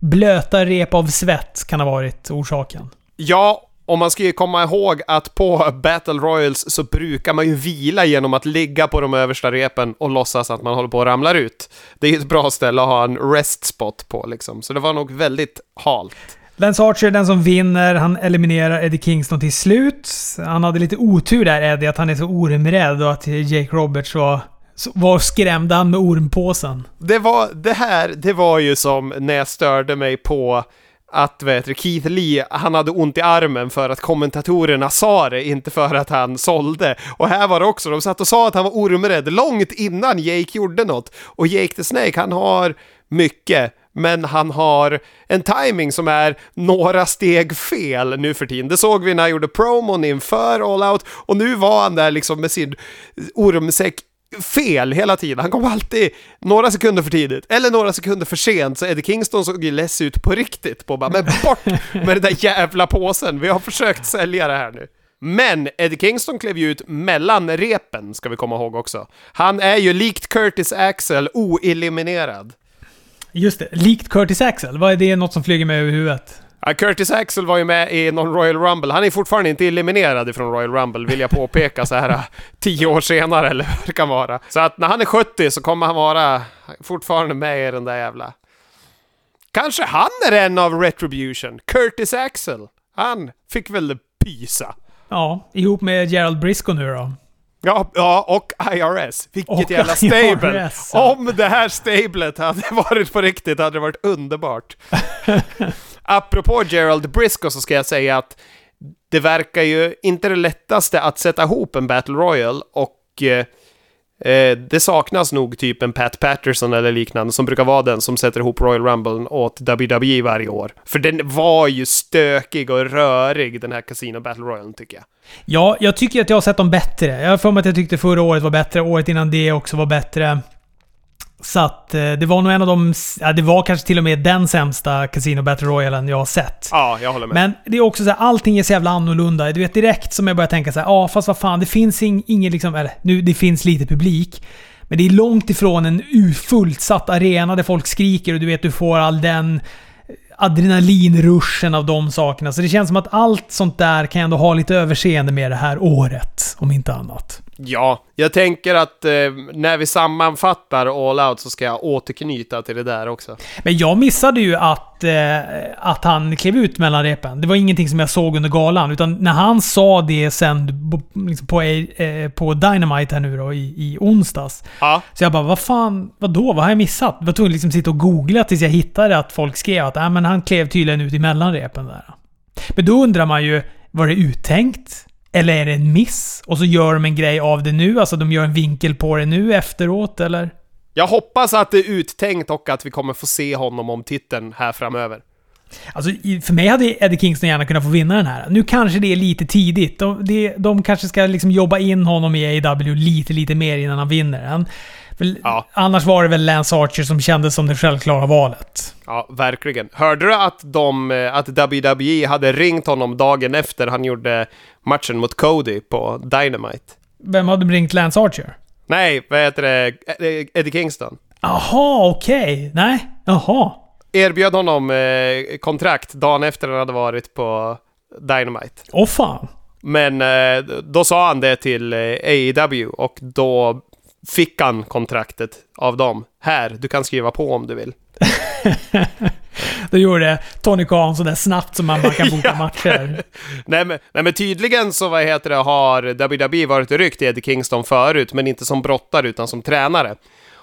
blöta rep av svett kan ha varit orsaken. Ja, och man ska ju komma ihåg att på Battle Royals så brukar man ju vila genom att ligga på de översta repen och låtsas att man håller på att ramla ut. Det är ju ett bra ställe att ha en rest spot på liksom, så det var nog väldigt halt. Lance Archer är den som vinner. Han eliminerar Eddie Kingston till slut. Han hade lite otur där Eddie, att han är så ormrädd och att Jake Roberts var var skrämde han med ormpåsen? Det var, det här, det var ju som när jag störde mig på att vet du, Keith Lee, han hade ont i armen för att kommentatorerna sa det, inte för att han sålde. Och här var det också, de satt och sa att han var ormrädd långt innan Jake gjorde något. Och Jake the Snake, han har mycket, men han har en timing som är några steg fel nu för tiden. Det såg vi när han gjorde promon inför All Out och nu var han där liksom med sin ormsäck fel hela tiden. Han kom alltid några sekunder för tidigt, eller några sekunder för sent, så Eddie Kingston såg ju less ut på riktigt. På bara, men bort med den där jävla påsen, vi har försökt sälja det här nu. Men Eddie Kingston klev ju ut mellan repen, ska vi komma ihåg också. Han är ju likt Curtis Axel oeliminerad. Just det, likt Curtis Axel. Vad är det något som flyger med över huvudet? Ja, Curtis Axel var ju med i någon Royal Rumble. Han är fortfarande inte eliminerad från Royal Rumble, vill jag påpeka så här tio år senare, eller vad det kan vara. Så att när han är 70 så kommer han vara fortfarande med i den där jävla... Kanske han är en av Retribution? Curtis Axel? Han fick väl pysa? Ja, ihop med Gerald Briscoe nu då. Ja, ja, och IRS. Vilket Och jävla stable! IRS, ja. Om det här stablet hade varit på riktigt hade det varit underbart. Apropå Gerald Briscoe så ska jag säga att det verkar ju inte det lättaste att sätta ihop en Battle Royal och eh, eh, det saknas nog typ en Pat Patterson eller liknande som brukar vara den som sätter ihop Royal Rumble åt WWE varje år. För den var ju stökig och rörig den här Casino Battle Royal tycker jag. Ja, jag tycker att jag har sett dem bättre. Jag har för mig att jag tyckte förra året var bättre, året innan det också var bättre. Så att eh, det var nog en av de... Ja, det var kanske till och med den sämsta Casino Battle Royalen jag har sett. Ja, jag håller med. Men det är också så här, allting är så jävla annorlunda. Du vet direkt som jag börjar tänka så här, ja fast vad fan, det finns ing, ingen liksom, eller nu det finns lite publik. Men det är långt ifrån en fullsatt arena där folk skriker och du vet du får all den adrenalinruschen av de sakerna. Så det känns som att allt sånt där kan jag ändå ha lite överseende med det här året, om inte annat. Ja, jag tänker att eh, när vi sammanfattar All Out så ska jag återknyta till det där också. Men jag missade ju att, eh, att han klev ut mellan repen. Det var ingenting som jag såg under galan. Utan när han sa det sen på, liksom på, eh, på Dynamite här nu då i, i onsdags. Ja, Så jag bara, vad fan, vadå? Vad har jag missat? Jag var tvungen liksom sitta och googla tills jag hittade att folk skrev att äh, men han klev tydligen ut i mellanrepen där. Men då undrar man ju, var det uttänkt? Eller är det en miss? Och så gör de en grej av det nu? Alltså de gör en vinkel på det nu efteråt, eller? jag hoppas att det är uttänkt och att vi kommer få se honom om titeln här framöver. Alltså, för mig hade Eddie Kingston gärna kunnat få vinna den här. Nu kanske det är lite tidigt. De, det, de kanske ska liksom jobba in honom i AEW lite, lite mer innan han vinner den. Ja. Annars var det väl Lance Archer som kändes som det självklara valet. Ja, verkligen. Hörde du att, de, eh, att WWE hade ringt honom dagen efter han gjorde matchen mot Cody på Dynamite? Vem hade ringt Lance Archer? Nej, vad heter det? Eh, Eddie Kingston. Jaha, okej. Nej, jaha. Erbjöd honom eh, kontrakt dagen efter han hade varit på Dynamite. Åh fan. Men eh, då sa han det till AEW och då fick han kontraktet av dem. Här, du kan skriva på om du vill. Då gjorde Tony Khan sådär snabbt som man bara kan boka Ja. matcher. Nej men, nej men tydligen så vad heter det, har WWE varit ryckt i Eddie Kingston förut, men inte som brottare utan som tränare.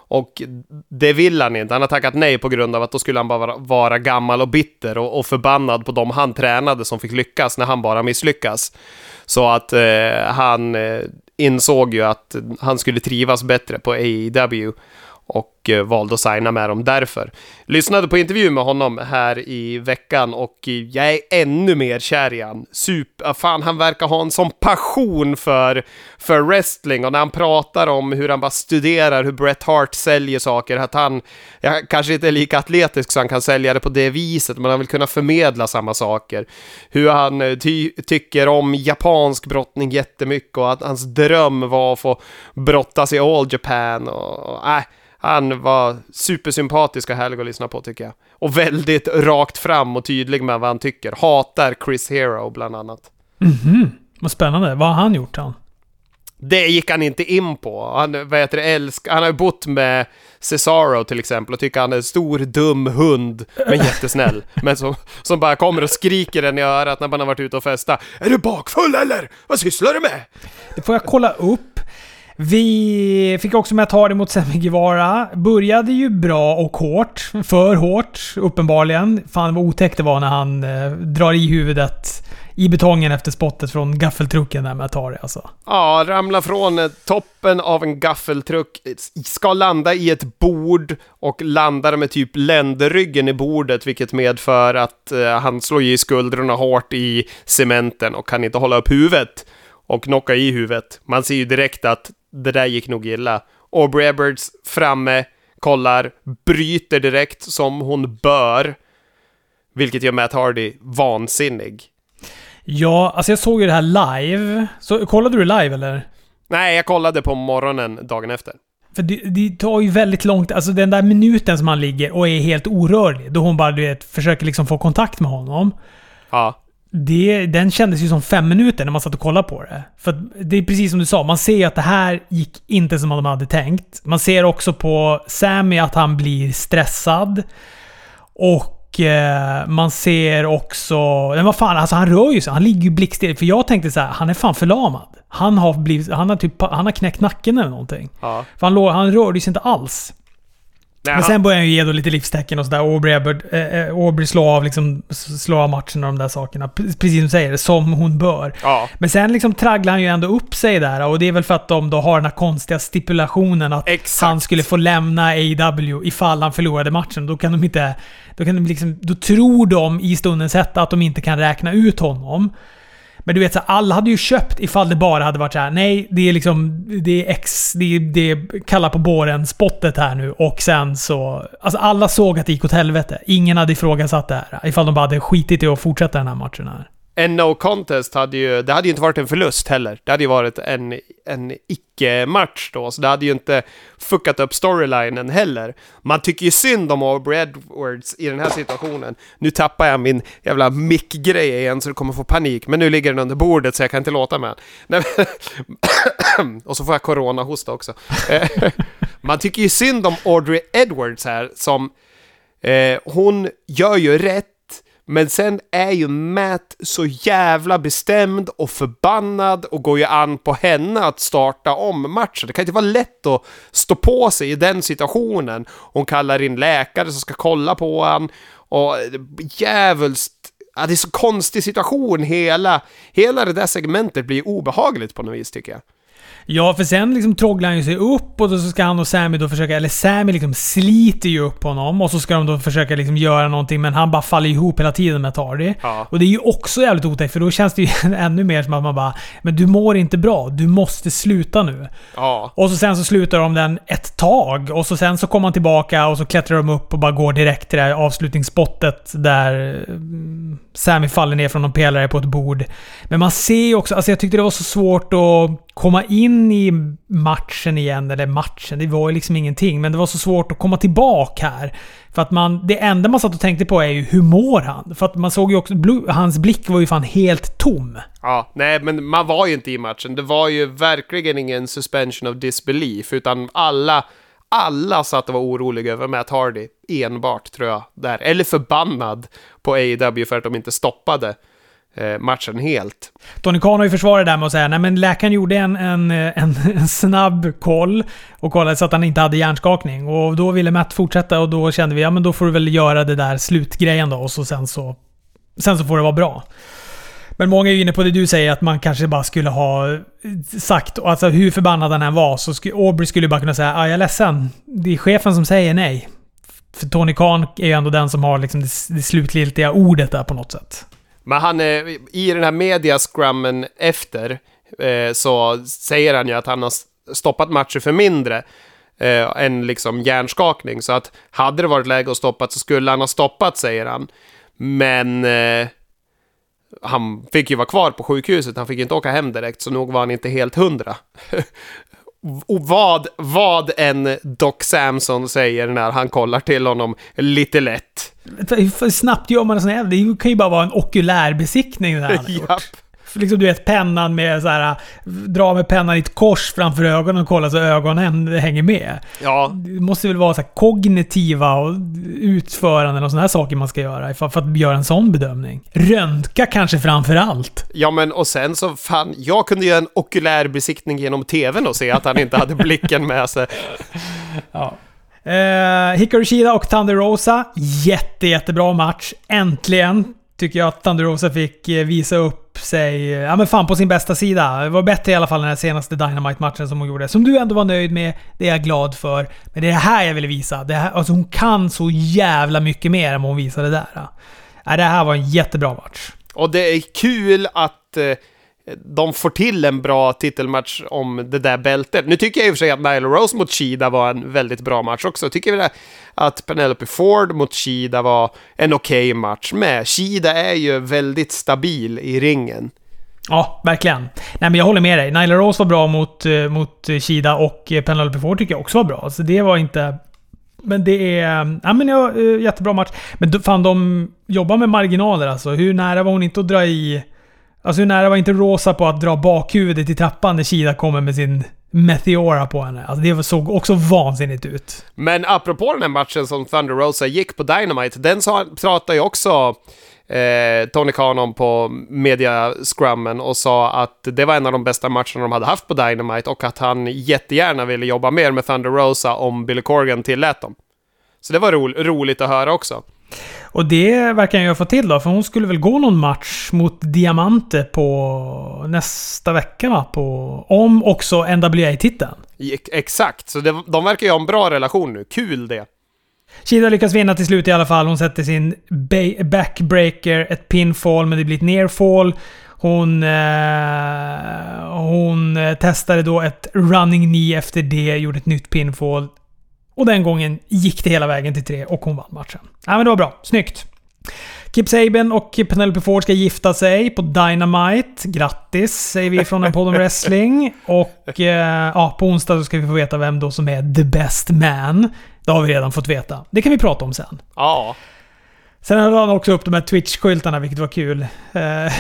Och det vill han inte. Han har tackat nej på grund av att då skulle han bara vara, vara gammal och bitter och, och förbannad på de han tränade som fick lyckas när han bara misslyckas. Så att eh, han eh, insåg ju att han skulle trivas bättre på AEW och eh, valde att signa med dem därför. Lyssnade på intervju med honom här i veckan och eh, jag är ännu mer kär i han. Super, fan han verkar ha en sån passion för, för wrestling och när han pratar om hur han bara studerar hur Bret Hart säljer saker, att han ja, kanske inte är lika atletisk så han kan sälja det på det viset, men han vill kunna förmedla samma saker. Hur han eh, ty tycker om japansk brottning jättemycket och att hans dröm var att få brottas i All Japan och, och äh, han var supersympatisk och härlig att lyssna på tycker jag. Och väldigt rakt fram och tydlig med vad han tycker. Hatar Chris Hero bland annat. Mhm. Vad spännande. Vad har han gjort han? Det gick han inte in på. Han, vad heter det, älsk, han har ju bott med Cesaro till exempel och tycker han är en stor dum hund, men jättesnäll. men som, som bara kommer och skriker den i örat när man har varit ute och festat. Är du bakfull eller? Vad sysslar du med? Det får jag kolla upp. Vi fick också med att det mot Semi Guevara. Började ju bra och hårt. För hårt, uppenbarligen. Fan vad otäckt det var när han eh, drar i huvudet i betongen efter spottet från gaffeltrucken där med Atari alltså. Ja, ramla från eh, toppen av en gaffeltruck, eh, ska landa i ett bord och landar med typ ländryggen i bordet, vilket medför att eh, han slår i skuldrorna hårt i cementen och kan inte hålla upp huvudet och knocka i huvudet. Man ser ju direkt att det där gick nog illa. Aubrey Edwards framme, kollar, bryter direkt som hon bör, vilket gör Matt Hardy vansinnig. Ja, alltså jag såg ju det här live. Så, kollade du live eller? Nej, jag kollade på morgonen dagen efter. För det, det tar ju väldigt långt, alltså den där minuten som han ligger och är helt orörlig, då hon bara du vet, försöker liksom få kontakt med honom. Ja. Det, den kändes ju som fem minuter när man satt och kollade på det. För det är precis som du sa, man ser ju att det här gick inte som de hade tänkt. Man ser också på Sammy att han blir stressad. Och eh, man ser också... Men vad fan, alltså han rör ju sig. Han ligger ju blickstill. För jag tänkte så här, han är fan förlamad. Han har, blivit, han har, typ, han har knäckt nacken eller någonting. ja. För han, han rörde sig inte alls. Men sen börjar han ju ge då lite livstecken och sådär. Aubrey, Abbott, eh, eh, Aubrey slår av, liksom, slår av matchen och de där sakerna. Precis som du säger, som hon bör. ja. Men sen liksom tragglar han ju ändå upp sig där och det är väl för att de då har den här konstiga stipulationen att Exakt. han skulle få lämna AW ifall han förlorade matchen. Då kan de inte... Då, kan de liksom, då tror de i stundens hetta att de inte kan räkna ut honom. Men du vet, så här, alla hade ju köpt ifall det bara hade varit så här. nej, det är liksom... Det är X... Det är, det är kalla på båren-spottet här nu och sen så... Alltså alla såg att det gick åt helvete. Ingen hade ifrågasatt det här. Ifall de bara hade skitit i att fortsätta den här matchen här. En no contest hade ju, det hade ju inte varit en förlust heller. Det hade ju varit en, en icke-match då, så det hade ju inte fuckat upp storylinen heller. Man tycker ju synd om Aubrey Edwards i den här situationen. Nu tappar jag min jävla mick-grej igen så du kommer få panik, men nu ligger den under bordet så jag kan inte låta med den. Nej, men- Och så får jag corona-hosta också. Eh, man tycker ju synd om Audrey Edwards här som Eh, hon gör ju rätt, men sen är ju Matt så jävla bestämd och förbannad och går ju an på henne att starta om matchen. Det kan inte vara lätt att stå på sig i den situationen. Hon kallar in läkare som ska kolla på han och djävulskt Ja, det är så konstig situation. Hela, hela det där segmentet blir obehagligt på något vis tycker jag. Ja, för sen liksom trogglar han ju sig upp och då så ska han och Sammy då försöka... Eller Sammy liksom sliter ju upp honom och så ska de då försöka liksom göra någonting men han bara faller ihop hela tiden med Tardy. Ja. Och det är ju också jävligt otäckt för då känns det ju ännu mer som att man bara Men du mår inte bra. Du måste sluta nu. Ja. Och så sen så slutar de den ett tag och så sen så kommer han tillbaka och så klättrar de upp och bara går direkt till det här avslutningsspottet där mm, Sammy faller ner från någon pelare på ett bord. Men man ser ju också, alltså jag tyckte det var så svårt att komma in i matchen igen, eller matchen, det var ju liksom ingenting. Men det var så svårt att komma tillbaka här. För att man, det enda man satt och tänkte på är ju hur mår han? För att man såg ju också, hans blick var ju fan helt tom. Ja, nej, men man var ju inte i matchen. Det var ju verkligen ingen suspension of disbelief, utan alla, alla satt och var oroliga över Matt Hardy, enbart tror jag, där. Eller förbannad på AEW för att de inte stoppade eh, matchen helt. Tony Khan har ju försvarat det där med att säga nej men läkaren gjorde en, en, eh, en, en snabb koll och kollade så att han inte hade hjärnskakning. Och då ville Matt fortsätta och då kände vi ja men då får du väl göra det där slutgrejen då och så sen så... Sen så får det vara bra. Men många är ju inne på det du säger, att man kanske bara skulle ha sagt, alltså hur förbannad han än var, så skulle Aubrey skulle bara kunna säga ah, jag är ledsen. Det är chefen som säger nej. För Tony Khan är ju ändå den som har liksom det, det slutgiltiga ordet där på något sätt. Men han, är, i den här mediascrummen efter, eh, så säger han ju att han har stoppat matcher för mindre eh, än liksom hjärnskakning. Så att hade det varit läge att stoppa så skulle han ha stoppat, säger han. Men eh, han fick ju vara kvar på sjukhuset, han fick inte åka hem direkt, så nog var han inte helt hundra. Och vad, vad en Doc Samson säger när han kollar till honom lite lätt. Hur snabbt gör man en sån här? Det kan ju bara vara en okulärbesiktning det han har gjort. Japp. Liksom du vet pennan med så här, dra med pennan i ett kors framför ögonen och kolla så ögonen hänger med. Ja, Det måste väl vara så här kognitiva och utföranden och såna här saker man ska göra för, för att göra en sån bedömning. Röntga kanske framför allt. Ja, men och sen så fan, jag kunde göra en okulär besiktning genom tvn och se att han inte hade blicken med sig. Ja. Eh, Hikaru Shida och Thunder Rosa. Jätte, jättebra match. Äntligen tycker jag att Thunder Rosa fick eh, visa upp sig eh, ja, men fan på sin bästa sida. Det var bättre i alla fall än den här senaste Dynamite-matchen som hon gjorde. Som du ändå var nöjd med. Det är jag glad för. Men det är det här jag ville visa. Det här, alltså hon kan så jävla mycket mer än vad hon visade där. Ja, det här var en jättebra match. Och det är kul att eh, de får till en bra titelmatch om det där bältet. Nu tycker jag i och för sig att Nyla Rose mot Shida var en väldigt bra match också. Tycker väl att Penelope Ford mot Shida var en okej match med. Shida är ju väldigt stabil i ringen. Ja, verkligen. Nej men jag håller med dig. Nyla Rose var bra mot, eh, mot Shida och eh, Penelope Ford tycker jag också var bra. Så det var inte... Men det är... Eh, ja men ja, jättebra match. Men fan de jobbar med marginaler alltså. Hur nära var hon inte att dra i... Alltså hur nära var inte Rosa på att dra bakhuvudet i trappan när Kida kommer med sin Meteora på henne? Alltså det såg också vansinnigt ut. Men apropå den här matchen som Thunder Rosa gick på Dynamite, den sa, pratade ju också eh, Tony Khan om på media-scrummen och sa att det var en av de bästa matcherna de hade haft på Dynamite och att han jättegärna ville jobba mer med Thunder Rosa om Billy Corgan tillät dem. Så det var ro roligt att höra också. Och det verkar han ju ha fått till då, för hon skulle väl gå någon match mot Diamante på nästa vecka va? På, om också NWA-titeln. Ex- Exakt, så det, de verkar ju ha en bra relation nu. Kul det. Shida lyckas vinna till slut i alla fall. Hon sätter sin ba- backbreaker, ett pinfall, men det blir ett nearfall. Hon, eh, hon eh, testade då ett running knee efter det, gjorde ett nytt pinfall. Och den gången gick det hela vägen till tre och hon vann matchen. Ja, men det var bra. Snyggt. Kip Saban och Penelope Ford ska gifta sig på Dynamite. Grattis säger vi från en podd om wrestling. Och eh, ja, på onsdag ska vi få veta vem då som är the best man. Det har vi redan fått veta. Det kan vi prata om sen. Ja. Sen hade han också upp de här Twitch-skyltarna, vilket var kul. Eh,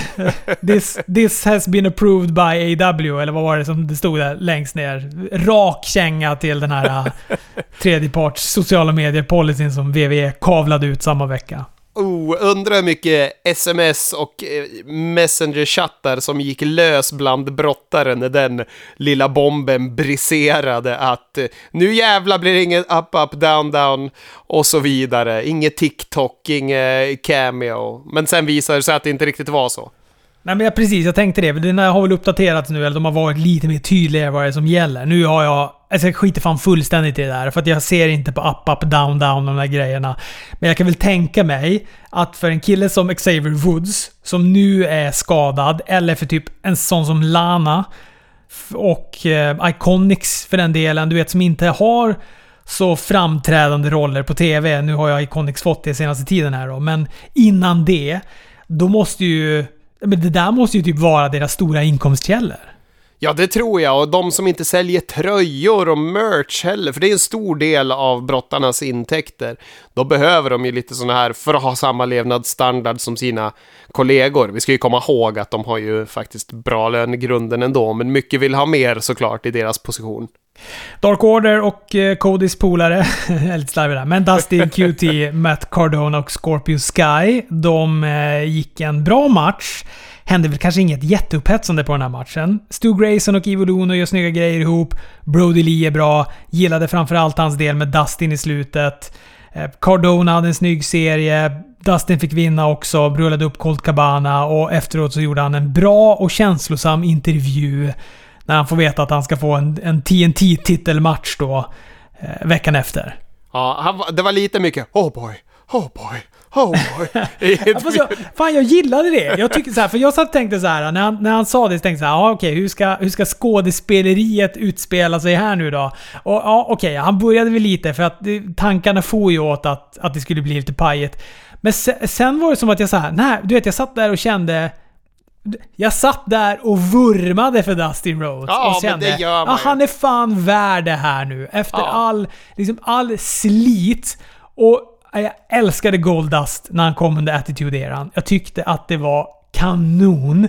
this, this has been approved by AW, eller vad var det som det stod där längst ner? Rak känga till den här eh, tredjeparts sociala medier-policyn som WWE kavlade ut samma vecka. Oh, undrar hur mycket sms och messengerchattar messenger-chattar som gick lös bland brottare när den lilla bomben briserade att eh, nu jävla blir det inget up, up, down, down och så vidare. Inget TikTok, inget cameo. Men sen visade det sig att det inte riktigt var så. Nej men jag, precis, jag tänkte det. Den har väl uppdaterats nu, eller de har varit lite mer tydliga vad det är som gäller. Nu har jag... Alltså jag skiter fan fullständigt i det där, för att jag ser inte på up, up, down, down de där grejerna. Men jag kan väl tänka mig att för en kille som Xavier Woods, som nu är skadad, eller för typ en sån som Lana, och eh, Iconics för den delen, du vet som inte har så framträdande roller på TV. Nu har jag Iconics fått det senaste tiden här då, men innan det, då måste ju... Men det där måste ju typ vara deras stora inkomstkällor. Ja, det tror jag. Och de som inte säljer tröjor och merch heller, för det är en stor del av brottarnas intäkter. Då behöver de ju lite sådana här för att ha samma levnadsstandard som sina kollegor. Vi ska ju komma ihåg att de har ju faktiskt bra lön i grunden ändå, men mycket vill ha mer såklart i deras position. Dark Order och eh, Codys polare, lite slarvig där, men Dustin, QT, Matt Cardona och Scorpio Sky, de eh, gick en bra match. Hände väl kanske inget jätteupphetsande på den här matchen. Stu Grayson och Ivo Luno gör snygga grejer ihop. Brody Lee är bra. Gillade framförallt hans del med Dustin i slutet. Eh, Cardona hade en snygg serie. Dustin fick vinna också, rullade upp Colt Cabana och efteråt så gjorde han en bra och känslosam intervju när han får veta att han ska få en, en TNT-titelmatch då eh, veckan efter. Ja, han, det var lite mycket oh boy, oh boy, oh jag, fan, jag gillade det. Jag tycker så här, för jag satt och tänkte så här, när han, när han sa det så tänkte jag så här, ja, okej, hur, ska, hur ska skådespeleriet utspela sig här nu då? Och ja, okej, han började väl lite för att tankarna får ju åt att, att det skulle bli lite pajigt. Men se, sen var det som att jag så här, nej, du vet, jag satt där och kände jag satt där och vurmade för Dustin Rhodes. Ja, och kände, ja, ju." han är fan värd det här nu. Efter Ja. all, liksom all slit. Och jag älskade Goldust när han kom under Attitude-eran. Jag tyckte att det var kanon.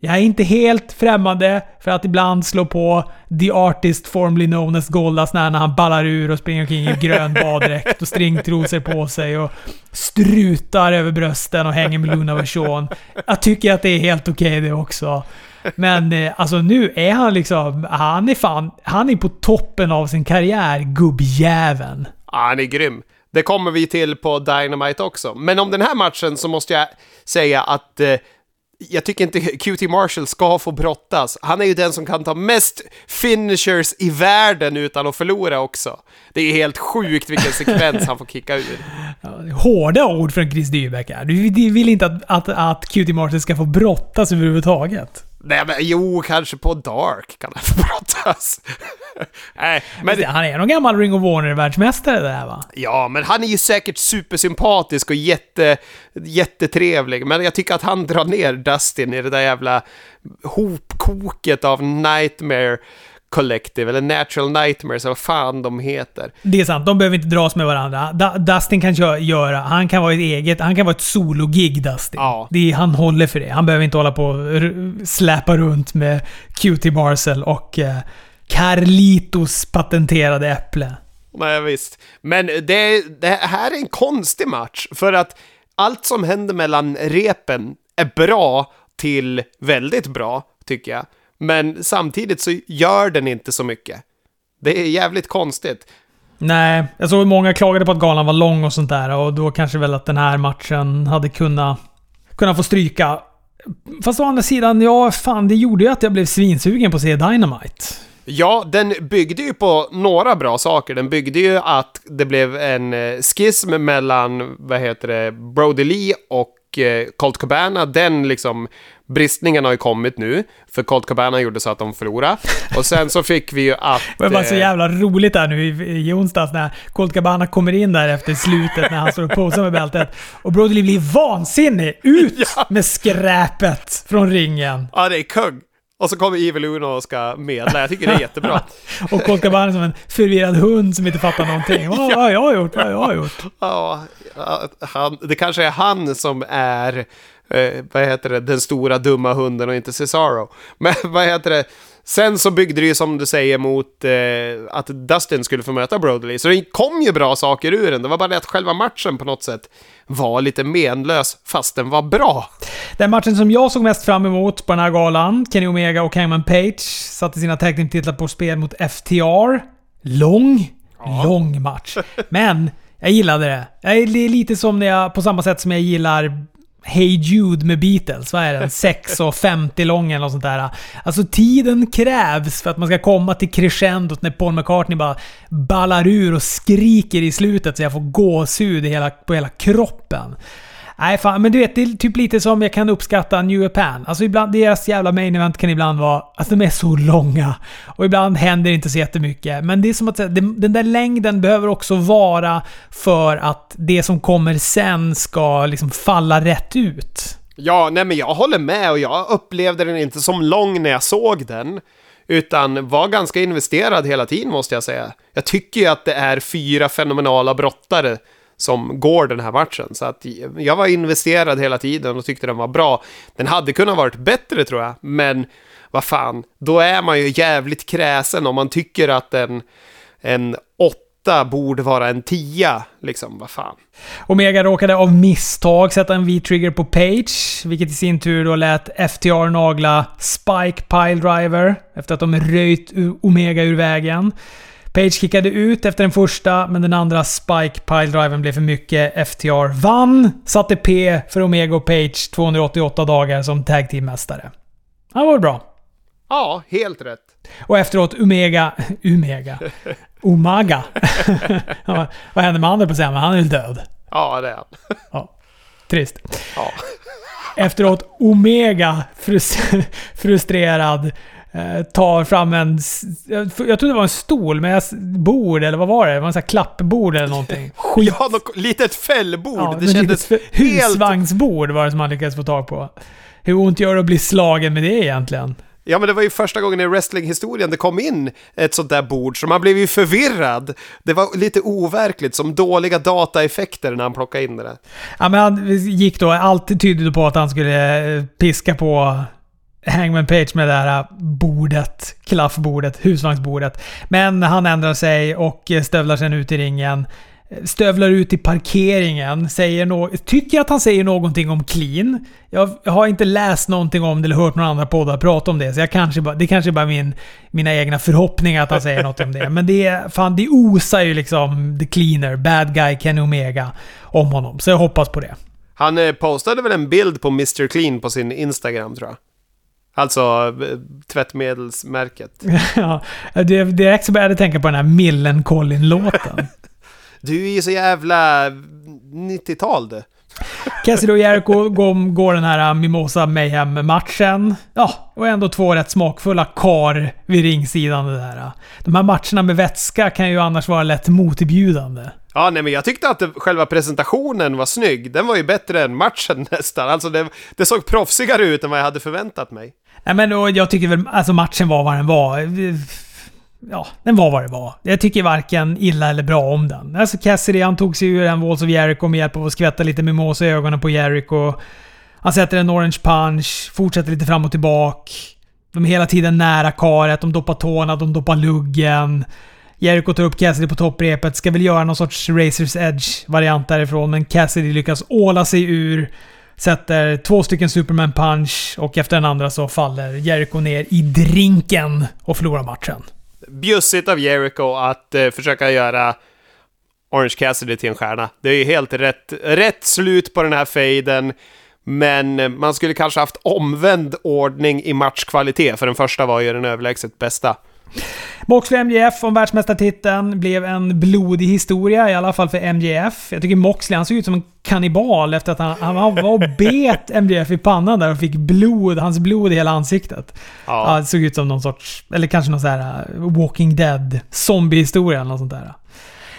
Jag är inte helt främmande för att ibland slå på The Artist formerly known as Goldust när han ballar ur och springer omkring i grön baddräkt och stringtrosor på sig och strutar över brösten och hänger med Luna Version. Jag tycker att det är helt okej det också. Men eh, alltså nu är han liksom... Han är fan... Han är på toppen av sin karriär, gubbjäveln. Ja, han är grym. Det kommer vi till på Dynamite också. Men om den här matchen så måste jag säga att eh, jag tycker inte QT Marshall ska få brottas. Han är ju den som kan ta mest finishers i världen utan att förlora också. Det är helt sjukt vilken sekvens han får kicka ur. Hårda ord från Chris Dybeck här. Du vill inte att, att, att QT Marshall ska få brottas överhuvudtaget. Nej men jo, kanske på Dark kan han få brottas. Nej, men... Han är någon gammal Ring of Warner-världsmästare där va? Ja, men han är ju säkert supersympatisk och jätte, jättetrevlig. Men jag tycker att han drar ner Dustin i det där jävla hopkoket av Nightmare Collective, eller Natural Nightmares, vad fan de heter. Det är sant, de behöver inte dras med varandra. Da Dustin kan göra, han kan vara ett eget, han kan vara ett sologig Dustin. Ja. Det är, han håller för det. Han behöver inte hålla på och släpa runt med QT Marcel och eh, Carlitos patenterade äpple. Nej, visst. Men det, det här är en konstig match, för att allt som händer mellan repen är bra till väldigt bra, tycker jag. Men samtidigt så gör den inte så mycket. Det är jävligt konstigt. Nej, jag såg många klagade på att galan var lång och sånt där och då kanske väl att den här matchen hade kunnat, kunnat få stryka. Fast å andra sidan, ja fan, det gjorde ju att jag blev svinsugen på att se Dynamite. Ja, den byggde ju på några bra saker. Den byggde ju att det blev en eh, schism mellan, vad heter det, Brody Lee och eh, Colt Cabana. Den liksom bristningen har ju kommit nu, för Colt Cabana gjorde så att de förlorade. Och sen så fick vi ju att... Det var så eh, jävla roligt där nu i, i onsdags när Colt Cabana kommer in där efter slutet när han står och posar med bältet. Och Brody blir vansinnig! Ut Ja. med skräpet från ringen! Ja, det är kung! Och så kommer Evil Uno och ska medla. Jag tycker det är jättebra. Och Cabana är som en förvirrad hund som inte fattar någonting. Vad vad har jag gjort? Vad har jag gjort? Ja, han, det kanske är han som är, eh, vad heter det, den stora dumma hunden och inte Cesaro. Men vad heter det, sen så byggde det ju som du säger mot eh, att Dustin skulle få möta Brodley. Så det kom ju bra saker ur den. Det var bara det att själva matchen på något sätt var lite menlös, fast den var bra. Den matchen som jag såg mest fram emot på den här galan, Kenny Omega och Hangman Page, satte sina tag på spel mot FTR. Lång, lång match. Men jag gillade det. Det är lite som när jag, på samma sätt som jag gillar Hey Jude med Beatles. Vad är den? 6.50 lång eller något sånt där. Alltså tiden krävs för att man ska komma till crescendot när Paul McCartney bara ballar ur och skriker i slutet så jag får gåshud hela, på hela kroppen. Nej fan, men du vet, det är typ lite som jag kan uppskatta New Japan. Alltså ibland, deras jävla main event kan ibland vara... Alltså de är så långa. Och ibland händer inte så jättemycket. Men det är som att säga, den där längden behöver också vara för att det som kommer sen ska liksom falla rätt ut. Ja, nej men jag håller med och jag upplevde den inte som lång när jag såg den. Utan var ganska investerad hela tiden måste jag säga. Jag tycker ju att det är fyra fenomenala brottare som går den här matchen. Så att jag var investerad hela tiden och tyckte den var bra. Den hade kunnat varit bättre tror jag, men vad fan, då är man ju jävligt kräsen om man tycker att en, en åtta borde vara en tia. Liksom, vad fan. Omega råkade av misstag sätta en V-trigger på Page, vilket i sin tur då lät FTR nagla Spike Piledriver efter att de röjt Omega ur vägen. Page kickade ut efter den första, men den andra Spike Piledriven blev för mycket. FTR vann, satte P för Omega och Page 288 dagar som tag team-mästare. Han var bra. Ja, helt rätt. Och efteråt Omega... Omega? Omaga? Vad hände med han på men han är väl död. Ja, det är han. Ja. Trist. Ja. Efteråt Omega frus- frustrerad tar fram en... Jag trodde det var en stol, men jag, bord eller vad var det? Det var en sån här klappbord eller någonting. Skit. Ja, något litet fällbord. Ja, det kändes helt... Husvagnsbord var det som man lyckades få tag på. Hur ont gör det att bli slagen med det egentligen? Ja, men det var ju första gången i wrestlinghistorien det kom in ett sånt där bord, så man blev ju förvirrad. Det var lite overkligt, som dåliga dataeffekter när han plockade in det där. Ja, men han gick då... Allt tydde på att han skulle eh, piska på Hangman Page med det här äh, bordet, klaffbordet, husvagnsbordet. Men han ändrar sig och eh, stövlar sen ut i ringen. Stövlar ut i parkeringen, säger no tycker att han säger någonting om clean. Jag har inte läst någonting om det eller hört några andra poddar prata om det, så jag kanske bara, det kanske är bara min, mina egna förhoppningar att han säger något om det. Men det, är- fan, det osar ju liksom the cleaner, bad guy Kenny Omega om honom. Så jag hoppas på det. Han eh, postade väl en bild på Mr. Clean på sin Instagram, tror jag. Alltså eh, tvättmedelsmärket. ja, det, direkt så började jag tänka på den här Millencolin-låten. Du är ju så jävla 90-tal du. Cassidy och Jericho går, går den här Mimosa Mayhem-matchen. Ja, och ändå två rätt smakfulla kar vid ringsidan. Det där. De här matcherna med vätska kan ju annars vara lätt motbjudande. Ja, nej men jag tyckte att det, själva presentationen var snygg. Den var ju bättre än matchen nästan. Alltså det, det såg proffsigare ut än vad jag hade förväntat mig. Nej men och jag tycker väl, alltså matchen var vad den var. Ja, den var vad det var. Jag tycker varken illa eller bra om den. Alltså Cassidy, han tog sig ur en Walls of Jericho med hjälp av att skvätta lite mimosa i ögonen på Jericho. Han sätter en orange punch, fortsätter lite fram och tillbaka. De är hela tiden nära karet, de doppar tårna, de doppar luggen. Jericho tar upp Cassidy på topprepet, ska väl göra någon sorts Razors Edge-variant därifrån, men Cassidy lyckas åla sig ur. Sätter två stycken Superman punch och efter den andra så faller Jericho ner i drinken och förlorar matchen. Bjussigt av Jericho att eh, försöka göra Orange Cassidy till en stjärna. Det är ju helt rätt, rätt slut på den här fejden. Men eh, man skulle kanske haft omvänd ordning i matchkvalitet, för den första var ju den överlägset bästa. Moxley MJF om världsmästartiteln blev en blodig historia, i alla fall för MJF. Jag tycker Moxley, han såg ut som en kannibal efter att han, han var och bet MJF i pannan där och fick blod, hans blod i hela ansiktet. Ja. ja det såg ut som någon sorts, eller kanske någon sån här uh, Walking Dead zombie-historia eller något sånt där.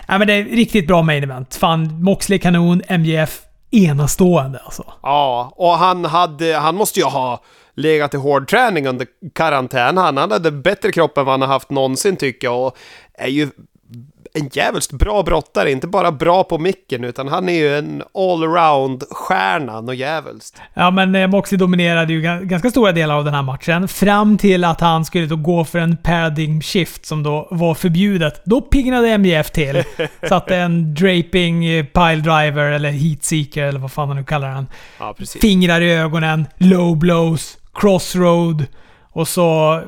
Ja, men det är riktigt bra main event. Fan, Moxley kanon, MJF enastående alltså. Ja, och han hade, han måste ju ha legat i hård träning under karantän. Han hade bättre kropp än vad han har haft någonsin tycker jag och är ju en jävligt bra brottare, inte bara bra på micken utan han är ju en allround-stjärna, och jävulst. Ja, men eh, Moxie dominerade ju ganska stora delar av den här matchen. Fram till att han skulle då gå för en paradigm shift som då var förbjudet. Då piggnade MJF till. Satte en draping eh, pile driver eller heat seeker eller vad fan han nu kallar den. Ja, Fingrar i ögonen, low blows, crossroad. Och så...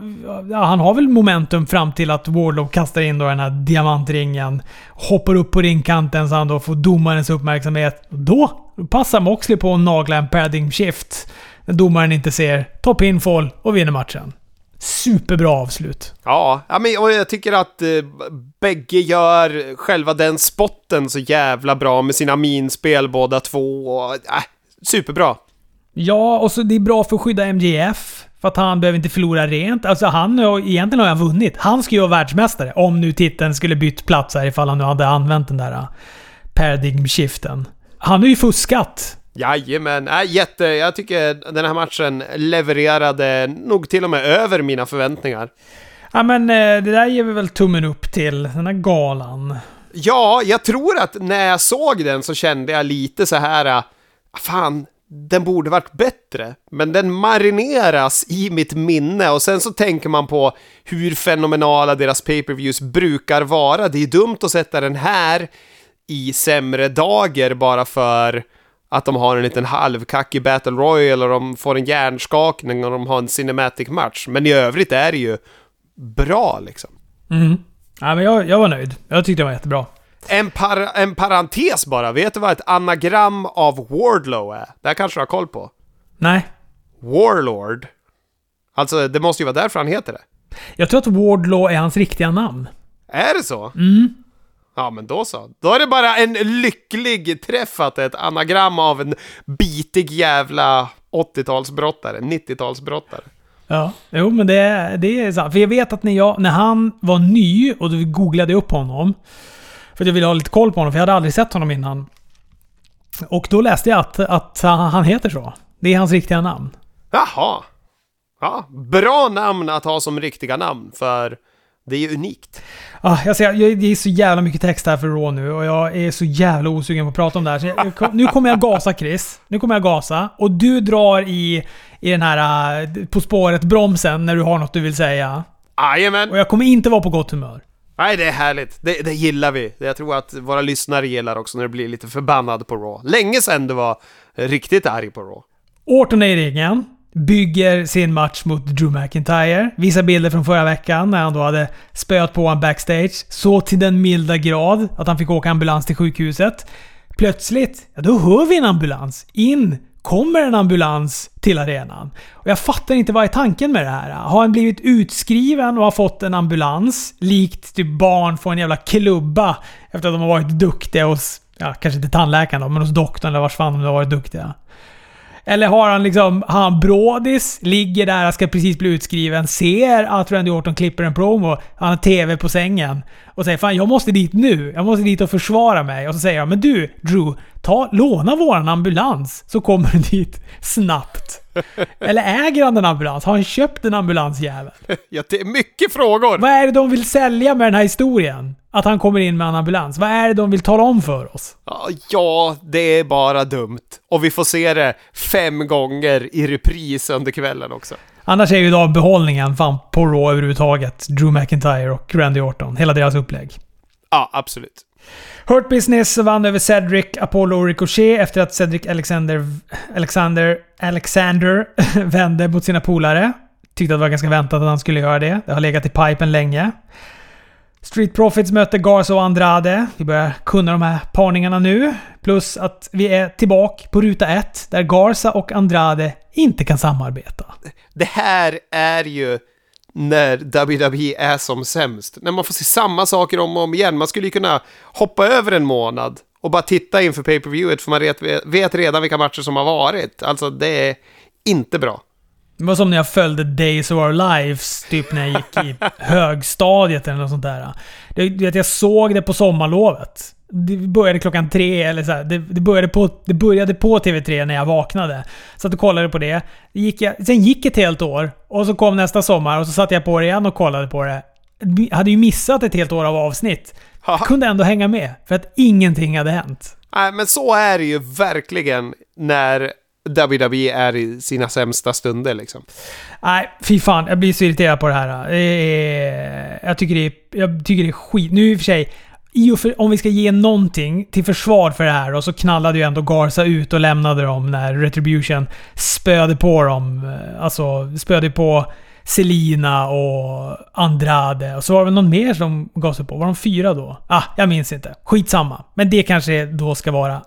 Ja, han har väl momentum fram till att Wardlow kastar in då den här diamantringen. Hoppar upp på ringkanten så han då får domarens uppmärksamhet. Då passar Moxley på att nagla en paradigm shift. När domaren inte ser. Tar pinfall och vinner matchen. Superbra avslut. Ja, men, och jag tycker att eh, bägge gör själva den spotten så jävla bra med sina minspel båda två. Och, eh, superbra. Ja, och så det är bra för att skydda MJF. För att han behöver inte förlora rent. Alltså han har, egentligen har han vunnit. Han ska ju vara världsmästare. Om nu titeln skulle bytt plats här ifall han nu hade använt den där uh, paradigm shiften. Han har ju fuskat. Jajamän, äh, jätte. Jag tycker den här matchen levererade nog till och med över mina förväntningar. Ja men eh, det där ger vi väl tummen upp till, den här galan. Ja, jag tror att när jag såg den så kände jag lite så här. Äh, fan, den borde varit bättre, men den marineras i mitt minne och sen så tänker man på hur fenomenala deras pay-per-views brukar vara. Det är dumt att sätta den här i sämre dager bara för att de har en liten halvkackig Battle Royale och de får en hjärnskakning och de har en cinematic match. Men i övrigt är det ju bra liksom. Mm. Ja, men jag, jag var nöjd. Jag tyckte det var jättebra. En, par en parentes bara, vet du vad ett anagram av Wardlow är? Det här kanske du har koll på? Nej. Warlord. Alltså, det måste ju vara därför han heter det. Jag tror att Wardlow är hans riktiga namn. Är det så? Mm. Ja, men då så. Då är det bara en lycklig träff att ett anagram av en bitig jävla 80-talsbrottare, 90-talsbrottare. Ja, jo men det, det är sant. För jag vet att när, jag, när han var ny och du googlade upp honom för att jag ville ha lite koll på honom, för jag hade aldrig sett honom innan. Och då läste jag att, att han heter så. Det är hans riktiga namn. Jaha. Ja, bra namn att ha som riktiga namn, för det är ju unikt. Ah, jag ser, jag, det är så jävla mycket text här för Raw nu och jag är så jävla osugen på att prata om det här. Så jag, nu kommer jag gasa Chris. Nu kommer jag gasa. Och du drar i, i den här uh, På spåret-bromsen när du har något du vill säga. Jajamän! Och jag kommer inte vara på gott humör. Nej, det är härligt. Det, det gillar vi. Jag tror att våra lyssnare gillar också när det blir lite förbannad på Raw. Länge sedan du var riktigt arg på Raw. Orton är i ringen. Bygger sin match mot Drew McIntyre. Visar bilder från förra veckan när han då hade spöat på honom backstage. Så till den milda grad att han fick åka ambulans till sjukhuset. Plötsligt, ja då hör vi en ambulans in kommer en ambulans till arenan. Och jag fattar inte vad är tanken med det här. Har han blivit utskriven och har fått en ambulans, likt typ barn får en jävla klubba efter att de har varit duktiga hos, ja, kanske inte tandläkaren då, men hos doktorn eller vars fan de har varit duktiga. Eller har han liksom, har han brådis, ligger där, ska precis bli utskriven, ser att Randy Orton klipper en promo, han har TV på sängen och säger fan jag måste dit nu, jag måste dit och försvara mig. Och så säger han men du Drew, ta, låna våran ambulans så kommer du dit snabbt. Eller äger han en ambulans? Har han köpt en ambulansjävel? Ja, det är mycket frågor! Vad är det de vill sälja med den här historien? Att han kommer in med en ambulans. Vad är det de vill tala om för oss? Ja, det är bara dumt. Och vi får se det fem gånger i repris under kvällen också. Annars är ju idag behållningen fan på Raw överhuvudtaget. Drew McIntyre och Randy Orton. Hela deras upplägg. Ja, absolut. Hurt Business vann över Cedric, Apollo och Ricochet efter att Cedric Alexander, Alexander, Alexander vände mot sina polare. Tyckte att det var ganska väntat att han skulle göra det. Det har legat i pipen länge. Street Profits möter Garza och Andrade. Vi börjar kunna de här parningarna nu. Plus att vi är tillbaka på ruta ett, där Garza och Andrade inte kan samarbeta. Det här är ju när WWE är som sämst. När man får se samma saker om och om igen. Man skulle ju kunna hoppa över en månad och bara titta inför pay-per-viewet för man vet, vet redan vilka matcher som har varit. Alltså, det är inte bra. Det var som när jag följde Days of Our Lives, typ när jag gick i högstadiet eller något sånt där. Det, vet, jag såg det på sommarlovet. Det började klockan tre eller så här. Det, det, började på, det började på TV3 när jag vaknade. Så att och kollade på det. Gick jag, sen gick ett helt år och så kom nästa sommar och så satte jag på det igen och kollade på det. Jag hade ju missat ett helt år av avsnitt. Jag kunde ändå hänga med, för att ingenting hade hänt. Nej, men så är det ju verkligen när WWE är i sina sämsta stunder liksom. Nej, fy fan. Jag blir så irriterad på det här. Jag, tycker det är, jag tycker det är skit. Nu i och för sig, i och för, om vi ska ge någonting till försvar för det här och så knallade ju ändå Garza ut och lämnade dem när Retribution spöade på dem. Alltså spöade på Selina och Andrade. Och så var det någon mer som gav sig på. Var de fyra då? Ah, jag minns inte. Skitsamma. Men det kanske då ska vara...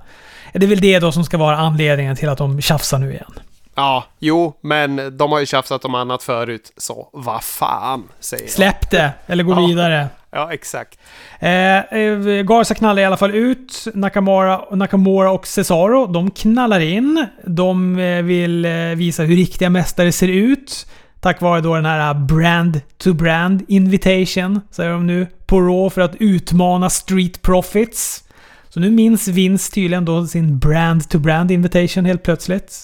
Det är väl det då som ska vara anledningen till att de tjafsar nu igen. Ja, jo, men de har ju tjafsat om annat förut, så vad fan, säger jag. Släpp det, eller gå Ja. vidare. Ja, exakt. Eh, eh, Garza knallar i alla fall ut. Nakamura, Nakamura och Cesaro, de knallar in. De eh, vill eh, visa hur riktiga mästare ser ut. Tack vare då den här äh, brand to brand invitation, säger de nu, på Raw för att utmana Street Profits. Så nu minns Vince tydligen då sin brand to brand invitation helt plötsligt.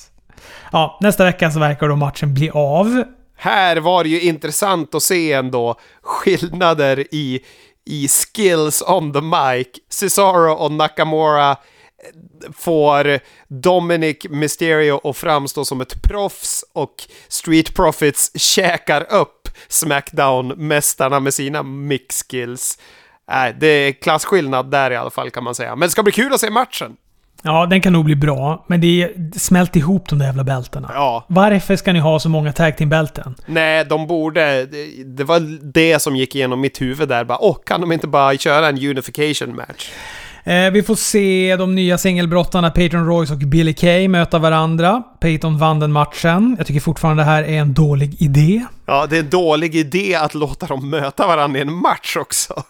Ja, nästa vecka så verkar då matchen bli av. Här var det ju intressant att se ändå skillnader i, i skills on the mic. Cesaro och Nakamura får Dominic Mysterio att framstå som ett proffs och Street Profits käkar upp Smackdown-mästarna med sina mix-skills. Nej, det är klasskillnad där i alla fall kan man säga. Men det ska bli kul att se matchen. Ja, den kan nog bli bra, men det är smält ihop de där jävla bältena. Ja, Varför ska ni ha så många tag team-bälten? nej, de borde... Det, det var det som gick igenom mitt huvud där. Bara, åh, kan de inte bara köra en unification match? Eh, vi får se de nya singelbrottarna Peyton Royce och Billy Kay möta varandra. Peyton vann den matchen. Jag tycker fortfarande det här är en dålig idé. Ja, det är en dålig idé att låta dem möta varandra i en match också.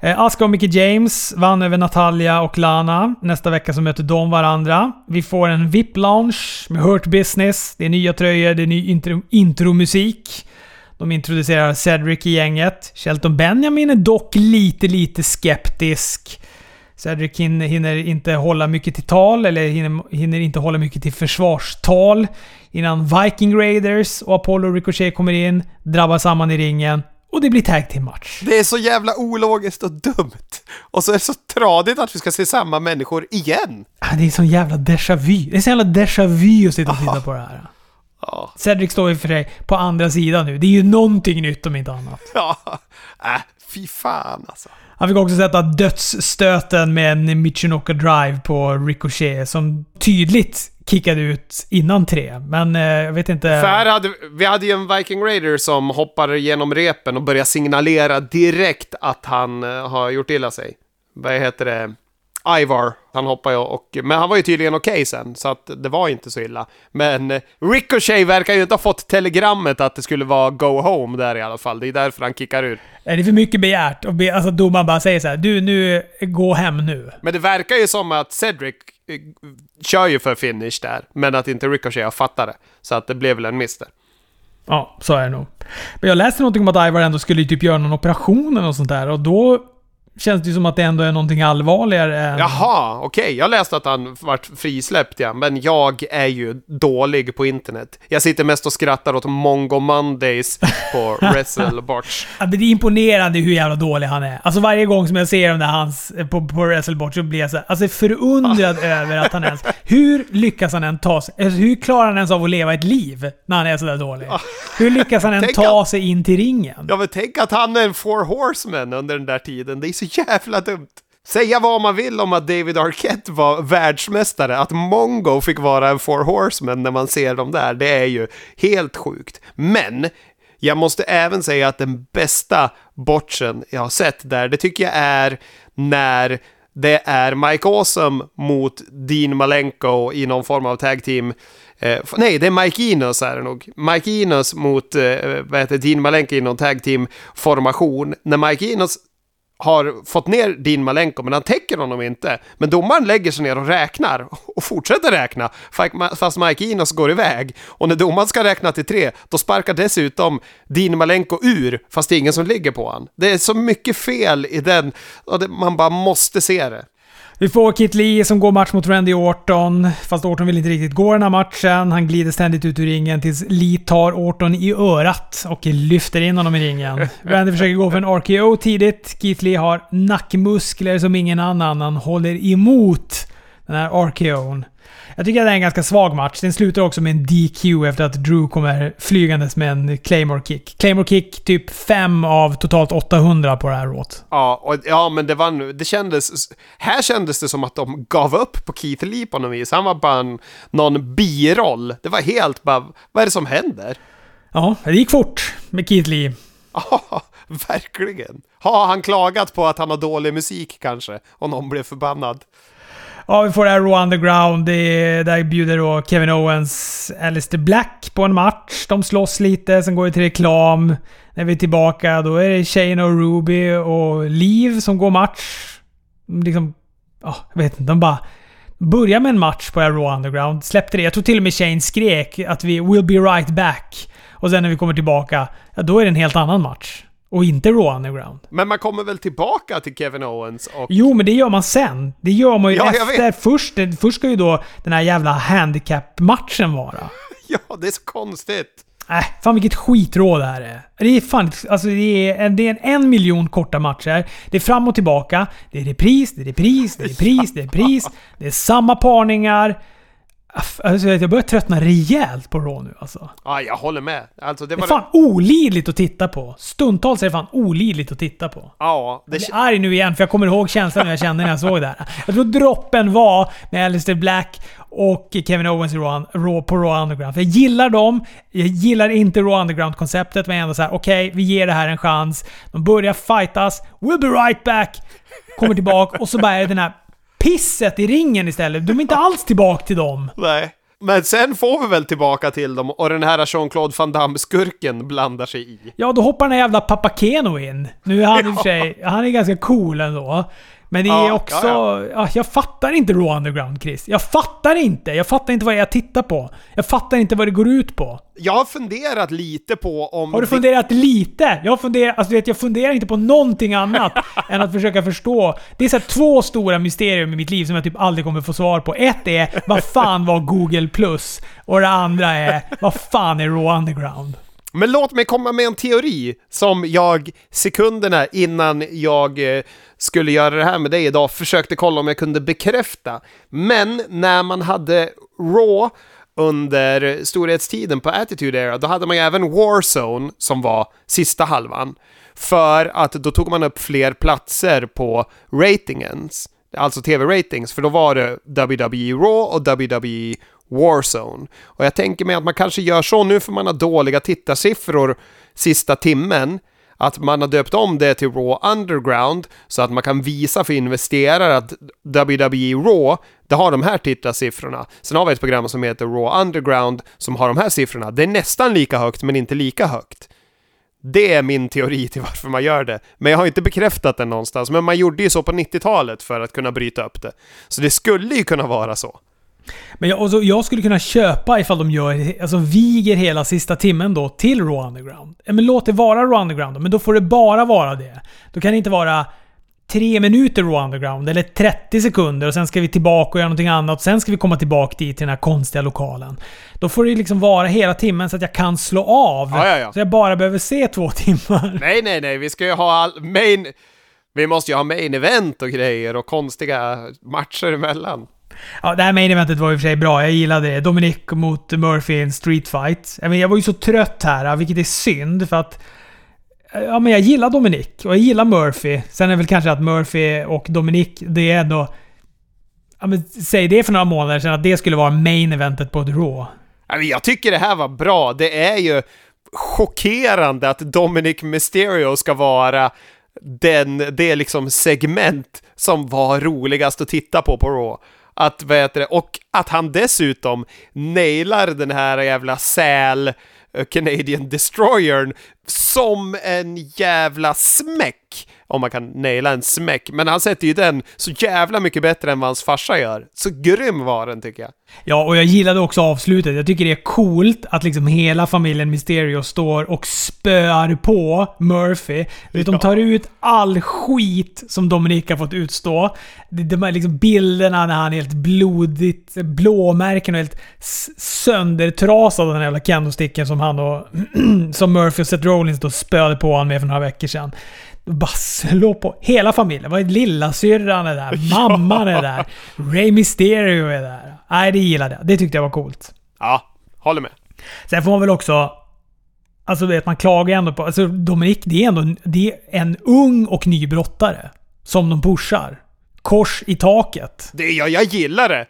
Eh, Asuka och Mickey James vann över Natalia och Lana. Nästa vecka så möter de varandra. Vi får en VIP-launch med Hurt Business. Det är nya tröjor, det är ny intro, intromusik. De introducerar Cedric i gänget. Shelton Benjamin är dock lite, lite skeptisk. Cedric hinner, hinner inte hålla mycket till tal, eller hinner, hinner inte hålla mycket till försvarstal. Innan Viking Raiders och Apollo Ricochet kommer in, drabbar samman i ringen och det blir tag team match. Det är så jävla ologiskt och dumt. Och så är det så tradigt att vi ska se samma människor igen. Det är sån jävla déjà vu. Det är sån jävla déjà vu att sitta och titta på det här. Ja, Cedric står ju för sig på andra sidan nu. Det är ju någonting nytt om inte annat. ja. Äh, fy fan alltså. Han fick också sätta dödsstöten med en Michinoka Drive på Ricochet som tydligt kickade ut innan tre. Men eh, jag vet inte... För här hade, vi hade ju en Viking Raider som hoppade genom repen och började signalera direkt att han eh, har gjort illa sig. Vad heter det? Ivar. Han hoppade ju och... Men han var ju tydligen okej sen, så att det var inte så illa. Men Ricochet verkar ju inte ha fått telegrammet att det skulle vara go home där i alla fall. Det är därför han kickar ur. Är det för mycket begärt? Och be, alltså domaren bara säger så här, du nu, gå hem nu. Men det verkar ju som att Cedric eh, kör ju för finish där, men att inte Ricochet har fattat det. Så att det blev väl en miss där. Ja, så är det nog. Men jag läste någonting om att Ivar ändå skulle typ göra någon operation eller något sånt där och då känns det ju som att det ändå är någonting allvarligare än... Jaha, okej. Jag läste att han vart frisläppt ja, men jag är ju dålig på internet. Jag sitter mest och skrattar åt Mongo Mondays på WrestleBotch. Det är imponerande hur jävla dålig han är. Alltså varje gång som jag ser där hans på, på WrestleBotch så blir jag så här, alltså förundrad över att han ens... Hur lyckas han ens ta sig... Alltså, hur klarar han ens av att leva ett liv när han är sådär dålig? Hur lyckas han ens ta sig in till ringen? Ja, men tänk att han är en four horseman under den där tiden. Det är så jävla dumt. Säga vad man vill om att David Arquette var världsmästare, att Mongo fick vara en four horseman när man ser dem där, det är ju helt sjukt. Men jag måste även säga att den bästa botchen jag har sett där, det tycker jag är när det är Mike Awesome mot Dean Malenko i någon form av tag team. Eh, nej, det är Mike Enos är det nog. Mike Enos mot eh, vad heter, Dean Malenko i någon tag team formation. När Mike Enos har fått ner Dean Malenko, men han täcker honom inte. Men domaren lägger sig ner och räknar och fortsätter räkna, fast Mike Enos går iväg. Och när domaren ska räkna till tre, då sparkar dessutom Dean Malenko ur, fast det är ingen som ligger på han. Det är så mycket fel i den, och det, man bara måste se det. Vi får Kit Lee som går match mot Randy Orton. Fast Orton vill inte riktigt gå den här matchen. Han glider ständigt ut ur ringen tills Lee tar Orton i örat och lyfter in honom i ringen. Randy försöker gå för en RKO tidigt. Keith Lee har nackmuskler som ingen annan. Han håller emot den här RKO'n. Jag tycker att det är en ganska svag match. Den slutar också med en DQ efter att Drew kommer flygandes med en Claymore kick. Claymore kick typ 5 av totalt 800 på det här råt. Ja, och, ja men det var nu- det kändes... Här kändes det som att de gav upp på Keith Lee på något vis. Han var bara en, någon biroll. Det var helt bara, vad är det som händer? Ja, det gick fort med Keith Lee. Ja, verkligen. Har han klagat på att han har dålig musik kanske? Och någon blev förbannad? Ja, vi får det här Raw Underground. Det, där bjuder då Kevin Owens Alistair Black på en match. De slåss lite, sen går det till reklam. När vi är tillbaka, då är det Shane och Ruby och Liv som går match. Liksom... Ja, jag vet inte. De bara börjar med en match på det Raw Underground. Släppte det. Jag tror till och med Shane skrek att vi “We'll be right back”. Och sen när vi kommer tillbaka, ja, då är det en helt annan match. Och inte Raw Underground. Men man kommer väl tillbaka till Kevin Owens och... Jo, men det gör man sen. Det gör man ju Ja, efter. Först, först ska ju då den här jävla handicap-matchen vara. Ja, det är så konstigt. Äh, fan vilket skitråd det här är. Det är fan... Alltså det är, det är en, en miljon korta matcher. Det är fram och tillbaka. Det är repris, det är repris, det är repris, det är repris. Det är samma parningar. Alltså jag börjar tröttna rejält på Raw nu alltså. Ja, jag håller med. Alltså, det Det är var... fan olidligt att titta på. Stundtals är det fan olidligt att titta på. Ja, det... Jag blir arg nu igen för jag kommer ihåg känslan jag kände när jag såg det här. Jag tror droppen var med Alistair Black och Kevin Owens i Raw, Raw, på Raw Underground. För jag gillar dem. Jag gillar inte Raw Underground-konceptet men ändå så här: okej, vi ger det här en chans. De börjar fightas. We'll be right back! Kommer tillbaka och så bara är det den här pisset i ringen istället. De är inte alls tillbaka till dem. Nej. Men sen får vi väl tillbaka till dem och den här Jean-Claude Van Damme-skurken blandar sig i. Ja, då hoppar den här jävla Papa Keno in. Nu är han i och för sig... Han är ganska cool ändå. Men det är Ja, också... ja, Ja, jag fattar inte Raw Underground, Chris. Jag fattar inte. Jag fattar inte vad jag tittar på. Jag fattar inte vad det går ut på. Jag har funderat lite på om... Har du funderat lite? Jag funderar, alltså vet, jag funderar inte på någonting annat än att försöka förstå. Det är så två stora mysterier i mitt liv som jag typ aldrig kommer få svar på. Ett är vad fan var Google Plus? Och det andra är vad fan är Raw Underground? Men låt mig komma med en teori som jag sekunderna innan jag eh, skulle göra det här med dig idag försökte kolla om jag kunde bekräfta. Men när man hade Raw under storhetstiden på Attitude Era, då hade man ju även Warzone som var sista halvan. För att då tog man upp fler platser på ratingens, alltså tv-ratings, för då var det WWE Raw och WWE Warzone. Och jag tänker mig att man kanske gör så nu för man har dåliga tittarsiffror sista timmen, att man har döpt om det till Raw Underground så att man kan visa för investerare att WWE Raw, det har de här tittarsiffrorna. Sen har vi ett program som heter Raw Underground som har de här siffrorna. Det är nästan lika högt men inte lika högt. Det är min teori till varför man gör det. Men jag har inte bekräftat den någonstans. Men man gjorde ju så på 90-talet för att kunna bryta upp det. Så det skulle ju kunna vara så. Men jag, och så, jag skulle kunna köpa ifall de gör, alltså viger hela sista timmen då till Raw Underground. Men låt det vara Raw Underground då, men då får det bara vara det. Då kan det inte vara tre minuter Raw Underground eller 30 sekunder och sen ska vi tillbaka och göra någonting annat. Sen ska vi komma tillbaka dit till den här konstiga lokalen. Då får det liksom vara hela timmen så att jag kan slå av. Ja, ja, ja. Så jag bara behöver se två timmar. Nej, nej, nej, vi ska ju ha all main... Vi måste ju ha main event och grejer och konstiga matcher emellan. Ja, det här main eventet var i och för sig bra. Jag gillade det. Dominic mot Murphy i en street fight. Jag, menar, jag var ju så trött här, vilket är synd för att... Ja, men jag gillar Dominic och jag gillar Murphy. Sen är det väl kanske att Murphy och Dominic, det är ändå... Ja, men säg det för några månader sedan att det skulle vara main eventet på ett Raw. Jag tycker det här var bra. Det är ju chockerande att Dominic Mysterio ska vara den, det liksom segment som var roligast att titta på på Raw. Att, vad heter det, och att han dessutom nailar den här jävla säl eh, Canadian Destroyern som en jävla smäck. Om man kan naila en smäck. Men han sätter ju den så jävla mycket bättre än vad hans farsa gör. Så grym var den tycker jag. Ja, och jag gillade också avslutet. Jag tycker det är coolt att liksom hela familjen Mysterio står och spöar på Murphy. Vet, De tar ut all skit som Dominic har fått utstå. De, här liksom bilderna när han är helt blodigt, blåmärken och helt söndertrasad av den här jävla candlesticken som han och... som Murphy och Seth Rollins då spöade på honom med för några veckor sedan. Bara slå på hela familjen. Vad är Lillasyrran är där, mamman är där, Ray Mysterio är där. Nej, det gillade jag. Det tyckte jag var coolt. Ja, håller med. Sen får man väl också... Alltså vet man klagar ändå på... Alltså Dominic, det är ändå det är en ung och ny brottare. Som de pushar. Kors i taket. Det, ja, jag gillar det.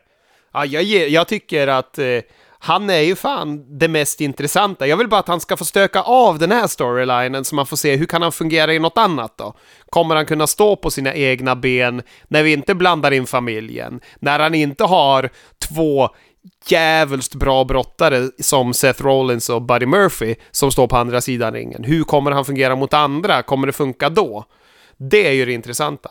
Ja, jag, jag tycker att eh, han är ju fan det mest intressanta. Jag vill bara att han ska få stöka av den här storylinen så man får se hur kan han fungera i något annat då? Kommer han kunna stå på sina egna ben när vi inte blandar in familjen? När han inte har två jävligt bra brottare som Seth Rollins och Buddy Murphy som står på andra sidan ringen. Hur kommer han fungera mot andra? Kommer det funka då? Det är ju det intressanta.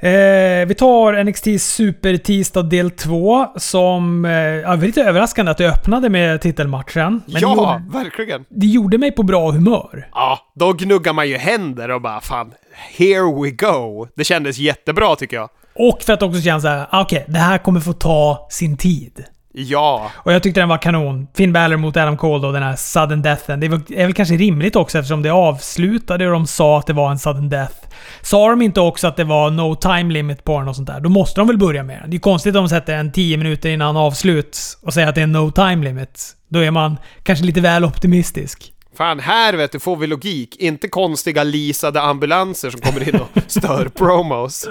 Eh, vi tar NXT Super Tisdag del 2 som... Eh, ja, var lite överraskande att det öppnade med titelmatchen. Men det, ja, gjorde, verkligen. det gjorde mig på bra humör. Ja, då gnuggar man ju händer och bara fan, here we go. Det kändes jättebra tycker jag. Och för att också känna såhär, ah, okej, det här kommer få ta sin tid. Ja, Och jag tyckte den var kanon. Finn Balor mot Adam Cole då, den här sudden deathen. Det var- är väl kanske rimligt också eftersom det avslutade och de sa att det var en sudden death. Sa de inte också att det var no time limit på den och sånt där, då måste de väl börja med den. Det är konstigt om de sätter en 10 minuter innan avslut och säger att det är no time limit. Då är man kanske lite väl optimistisk. fan här vet du får vi logik. Inte konstiga leasade ambulanser som kommer in och stör promos.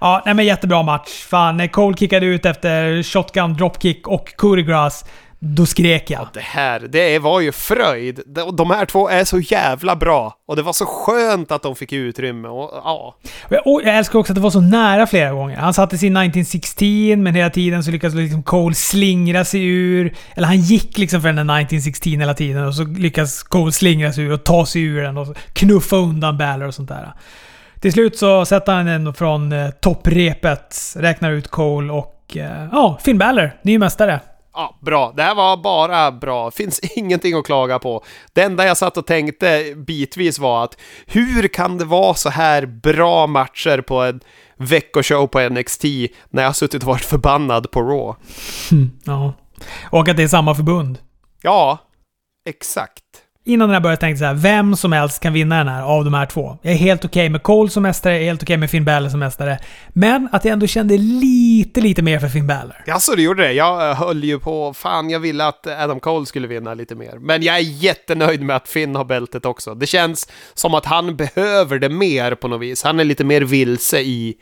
Ja, nej men jättebra match. Fan, när Cole kickade ut efter shotgun, dropkick och grace, då skrek jag. Det här, det var ju fröjd. De- här två är så jävla bra. Och det var så skönt att de fick utrymme. Och, ja. Och jag, och älskar också att det var så nära flera gånger. Han satte sin 1916, men hela tiden så lyckades liksom Cole slingra sig ur. Eller han gick liksom för den där 1916 hela tiden och så lyckas Cole slingra sig ur och ta sig ur den och knuffa undan Balor och sånt där. Till slut så sätter han den från eh, topprepet, räknar ut Cole och... Eh, ja, Finn Balor, ny mästare. Ja, bra. Det här var bara bra. Finns ingenting att klaga på. Det enda jag satt och tänkte bitvis var att hur kan det vara så här bra matcher på en veckoshow på NXT när jag har suttit och varit förbannad på Raw? Ja. Och att det är samma förbund. Ja, exakt. Innan den här började tänkte jag så här, vem som helst kan vinna den här av de här två. Jag är helt okej med Cole som mästare, jag är helt okej med Finn Balor som mästare. Men att jag ändå kände lite, lite mer för Finn Balor. Ja, så du gjorde det. Jag eh, höll ju på, fan jag ville att Adam Cole skulle vinna lite mer. Men jag är jättenöjd med att Finn har bältet också. Det känns som att han behöver det mer på något vis. Han är lite mer vilse i,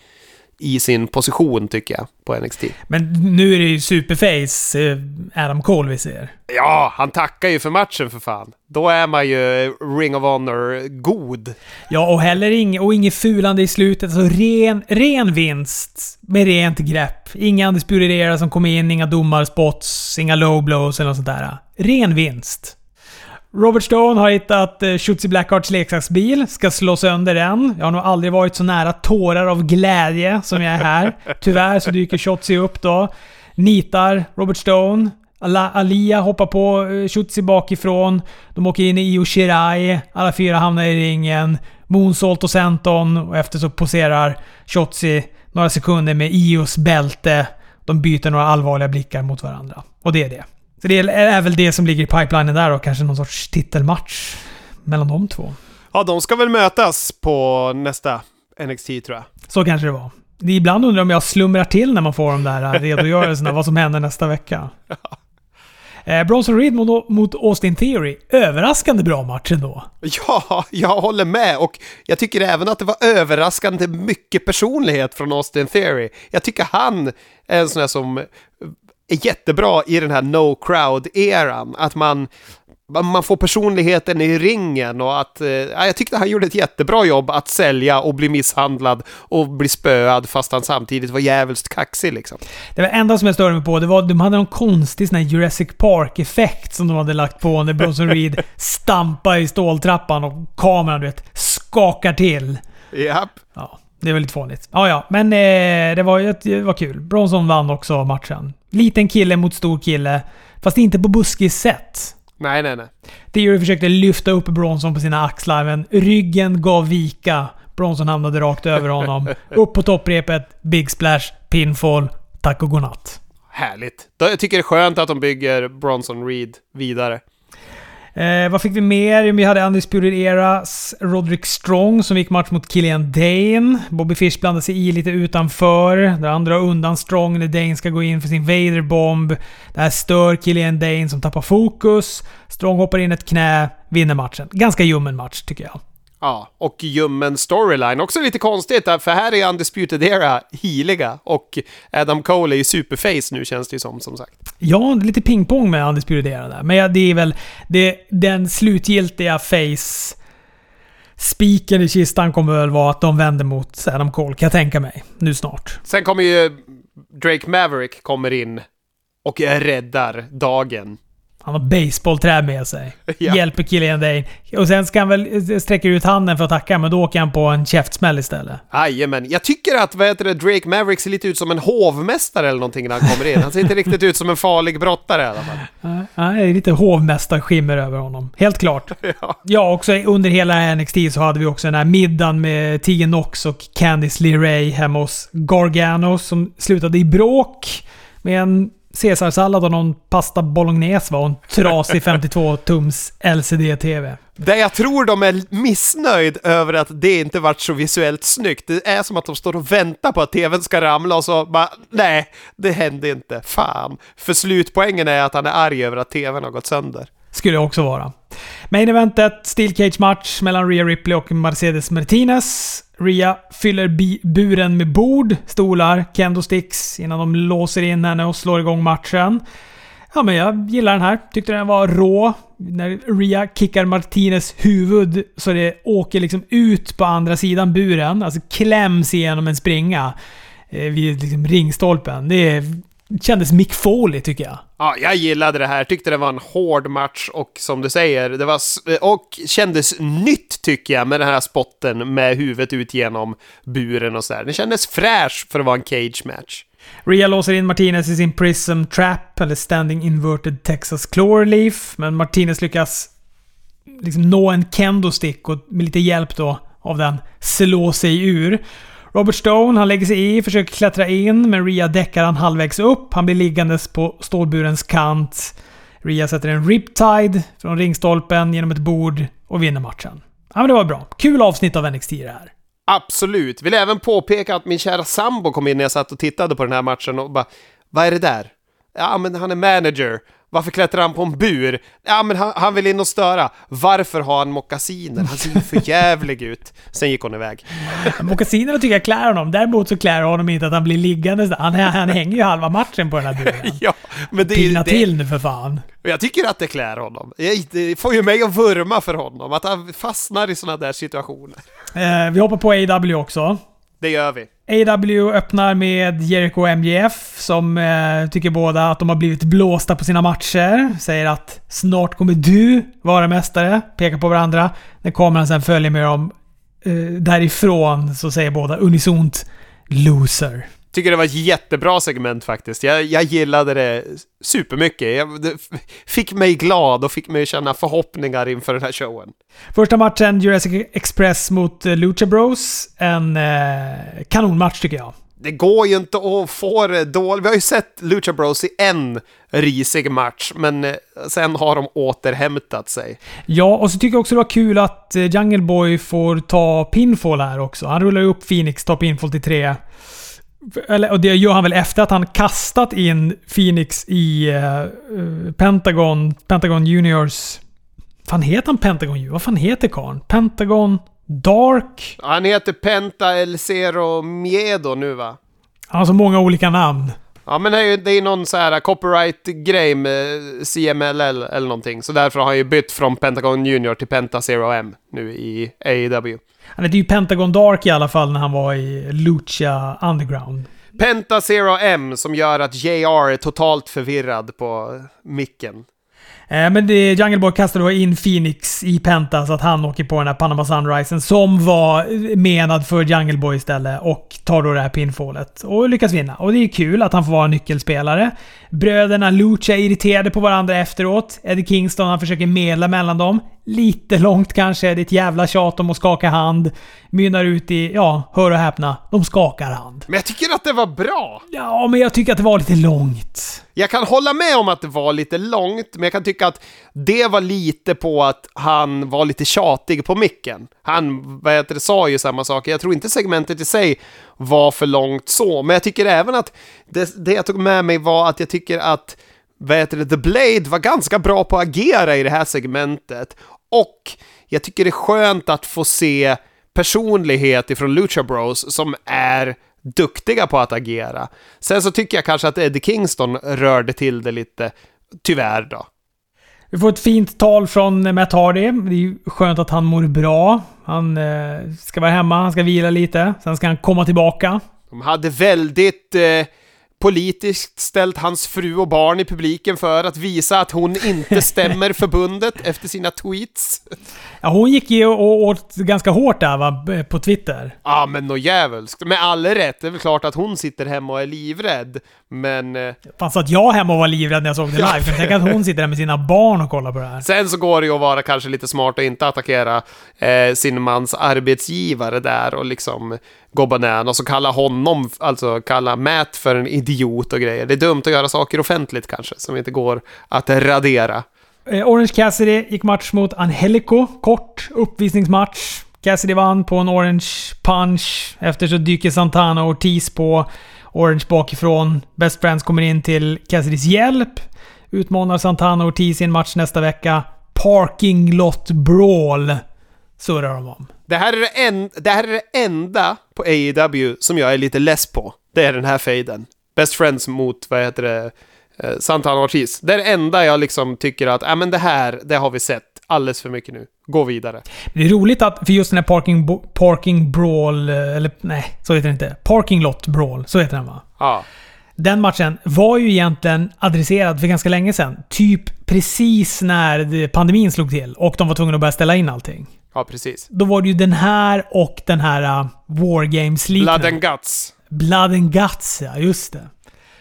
i sin position tycker jag på NXT. Men nu är det ju superface eh, Adam Cole vi ser. Ja, han tackar ju för matchen för fan. Då är man ju Ring of Honor god. Ja, och heller inget, och inget fulande i slutet. Alltså ren, ren vinst med rent grepp. Inga undisputed som kommer in, inga domarspots, inga low blows eller något sånt där. Ren vinst. Robert Stone har hittat eh, Shotzi Blackhearts leksaksbil, ska slå sönder den. Jag har nog aldrig varit så nära tårar av glädje som jag är här. Tyvärr så dyker Shotzi upp då. Nitar Robert Stone. Alia hoppar på eh, Shotzi bakifrån. De åker in i Io Shirai. Alla fyra hamnar i ringen. Moonsault och Senton och efter så poserar Shotzi några sekunder med Ios bälte. De byter några allvarliga blickar mot varandra. Och det är det. Så det är väl det som ligger i pipelinen där och kanske någon sorts titelmatch mellan de två. Ja, de ska väl mötas på nästa NXT tror jag. Så kanske det var. Ibland undrar jag om jag slumrar till när man får de där redogörelserna vad som händer nästa vecka. Eh, Bronson Reed mot, mot Austin Theory. Överraskande bra match ändå. Ja, jag håller med och jag tycker även att det var överraskande mycket personlighet från Austin Theory. Jag tycker han är en sån här som är jättebra i den här no crowd-eran. Att man, man får personligheten i ringen och att... Eh, jag tyckte han gjorde ett jättebra jobb att sälja och bli misshandlad och bli spöad fast han samtidigt var jävligt kaxig liksom. Det var enda som jag störde mig på, det var de hade någon konstig sån här Jurassic Park-effekt som de hade lagt på när Bronson Reed stampar i ståltrappan och kameran du vet, skakar till. Japp. Ja. Det var lite fånigt. Ja, ja. Men eh, det, var, det var kul. Bronson vann också matchen. Liten kille mot stor kille. Fast inte på buskis sätt. Nej, nej, nej. Theory försökte lyfta upp Bronson på sina axlar, men ryggen gav vika. Bronson hamnade rakt över honom. upp på topprepet, big splash, pinfall, tack och godnatt. Härligt. Jag tycker det är skönt att de bygger Bronson Reed vidare. Eh, vad fick vi mer? Vi hade Undisputed Eras Roderick Strong som gick match mot Killian Dane. Bobby Fish blandade sig i lite utanför. Där han drar undan Strong när Dane ska gå in för sin Vader-bomb. Det här stör Killian Dane som tappar fokus. Strong hoppar in ett knä, vinner matchen. Ganska ljummen match tycker jag. Ja, och ljummen storyline. Också lite konstigt, för här är Undisputed Era heliga och Adam Cole är ju superface nu känns det ju som, som sagt. Ja, lite pingpong med Undisputed Era där. Men det är väl det, den slutgiltiga face... Spiken i kistan kommer väl vara att de vänder mot Adam Cole, kan jag tänka mig. Nu snart. Sen kommer ju Drake Maverick kommer in och räddar dagen. Han har baseballträ med sig. Ja. Hjälper Killian Dane. Och sen ska han väl sträcka ut handen för att tacka, men då åker han på en käftsmäll istället. Jajamän. Jag tycker att vad heter det, Drake Maverick ser lite ut som en hovmästare eller någonting när han kommer in. Han ser inte riktigt ut som en farlig brottare i alla fall. Nej, det är lite hovmästarskimmer över honom. Helt klart. ja. ja, också under hela NXT så hade vi också den här middagen med Tegan Knox och Candice LeRae hemma hos Gargano som slutade i bråk med en caesarsallad och någon pasta bolognese var och en trasig 52-tums LCD-TV. Där jag tror de är missnöjd över att det inte varit så visuellt snyggt. Det är som att de står och väntar på att TVn ska ramla och så bara nej, det hände inte. Fan. För slutpoängen är att han är arg över att TVn har gått sönder. Skulle också vara. Main eventet, Steel Cage match mellan Rhea Ripley och Mercedes Martinez. Ria fyller buren med bord, stolar, kendo sticks innan de låser in henne och slår igång matchen. Ja, men jag gillar den här. Tyckte den var rå. När Ria kickar Martinez huvud så det åker liksom ut på andra sidan buren. Alltså kläms igenom en springa. Eh, vid liksom ringstolpen. Det är kändes Mick Foley tycker jag. Ja, jag gillade det här. Tyckte det var en hård match och som du säger, det var och kändes nytt tycker jag med den här spotten med huvudet ut genom buren och sådär. Det kändes fräsch för att vara en cage match. Rhea låser in Martinez i sin Prism Trap, eller Standing Inverted Texas Cloverleaf, men Martinez lyckas liksom nå en kendo stick och med lite hjälp då av den slå sig ur. Robert Stone, han lägger sig i, försöker klättra in, men Ria däckar han halvvägs upp. Han blir liggandes på stålburens kant. Ria sätter en riptide från ringstolpen genom ett bord och vinner matchen. Ja, men det var bra. Kul avsnitt av NXT det här. Absolut. Vill även påpeka att min kära sambo kom in när jag satt och tittade på den här matchen och bara Vad är det där? Ja, men han är manager. Varför klättrar han på en bur? Ja, men han, han vill in och störa. Varför har han mockasiner? Han ser ju för jävlig ut. Sen gick hon iväg. Mockasinerna tycker jag klär honom. Däremot så klär honom inte att han blir liggande. Han, han hänger ju halva matchen på den här buren. Ja, men det, Pigna det, till nu för fan. Jag tycker att det klär honom. Det får ju mig att vurma för honom, att han fastnar i sådana där situationer. Eh, vi hoppar på AW också. Det gör vi. AW öppnar med Jericho och MJF som eh, tycker båda att de har blivit blåsta på sina matcher. Säger att snart kommer du vara mästare. Pekar på varandra. När kameran sen följer med dem eh, därifrån så säger båda unisont “loser”. Tycker det var ett jättebra segment faktiskt. Jag, jag gillade det supermycket. Jag, det fick mig glad och fick mig känna förhoppningar inför den här showen. Första matchen Jurassic Express mot eh, Lucha Bros. En eh, kanonmatch tycker jag. Det går ju inte att få det dåligt. Vi har ju sett Lucha Bros i en risig match, men eh, sen har de återhämtat sig. Ja, och så tycker jag också det var kul att eh, Jungle Boy får ta pinfall här också. Han rullar ju upp Phoenix, tar pinfall till tre. Eller, och det gör han väl efter att han kastat in Phoenix i eh, Pentagon, Pentagon Juniors... fan heter han Pentagon Junior? Vad fan heter karln? Pentagon Dark? Han heter Penta El Zero Miedo nu va? Han har så många olika namn. Ja men det är ju det är någon så här copyright-grej med CMLL eller någonting. Så därför har han ju bytt från Pentagon Junior till Penta Zero M nu i AEW. Han hette ju Pentagon Dark i alla fall när han var i Lucha Underground. Penta Zero M som gör att JR är totalt förvirrad på micken. Eh, men det, Jungle Boy kastade då in Phoenix i Penta så att han åker på den här Panama Sunrisen som var menad för Jungle Boy istället och tar då det här pinfallet och lyckas vinna. Och det är kul att han får vara nyckelspelare. Bröderna Lucha är irriterade på varandra efteråt. Eddie Kingston han försöker medla mellan dem. Lite långt kanske. Det är ett jävla tjat om att skaka hand. Mynnar ut i, ja, hör och häpna, de skakar hand. Men jag tycker att det var bra! Ja, men jag tycker att det var lite långt. Jag kan hålla med om att det var lite långt, men jag kan tycka att det var lite på att han var lite tjatig på micken. Han, vad heter det, sa ju samma sak. Jag tror inte segmentet i sig var för långt så, men jag tycker även att det, det jag tog med mig var att jag tycker att, vad heter det, The Blade var ganska bra på att agera i det här segmentet. Och jag tycker det är skönt att få se personlighet ifrån Lucha Bros som är duktiga på att agera. Sen så tycker jag kanske att Eddie Kingston rörde till det lite, tyvärr då. Vi får ett fint tal från Matt Hardy. Det är ju skönt att han mår bra. Han eh, ska vara hemma, han ska vila lite. Sen ska han komma tillbaka. De hade väldigt eh, politiskt ställt hans fru och barn i publiken för att visa att hon inte stämmer förbundet efter sina tweets. Ja, hon gick ju åt ganska hårt där va, på Twitter. Ja, men nå djävulskt. Med all rätt, det är väl klart att hon sitter hemma och är livrädd, men... Eh, Fan, så att jag hemma och var livrädd när jag såg det live. Tänker att hon sitter där med sina barn och kollar på det här. Sen så går det ju att vara kanske lite smart och inte attackera eh, sin mans arbetsgivare där och liksom gå bananas och kalla honom, alltså kalla Matt för en idiot och grejer. Det är dumt att göra saker offentligt kanske, som inte går att radera. Eh, orange Cassidy gick match mot Angelico. Kort uppvisningsmatch. Cassidy vann på en Orange Punch. Efter så dyker Santana och Ortiz på Orange bakifrån. Best Friends kommer in till Cassidys hjälp. Utmanar Santana och Ortiz i en match nästa vecka. Parking Lot Brawl surrar de om. Det här, är det, en, det här är det enda på AEW som jag är lite less på. Det är den här fejden. Best Friends mot, vad heter det, eh, Santana Ortiz. Det är det enda jag liksom tycker att, ja men det här, det har vi sett alldeles för mycket nu. Gå vidare. Det är roligt att, för just den här Parking, parking Brawl, eh, eller nej, så heter det inte. Parking Lot Brawl, så heter den va? Ja. Den matchen var ju egentligen adresserad för ganska länge sedan. Typ precis när pandemin slog till och de var tvungna att börja ställa in allting. Ja, precis. Då var det ju den här och den här uh, War games Blood and Guts. Blood and Guts, ja. Just det.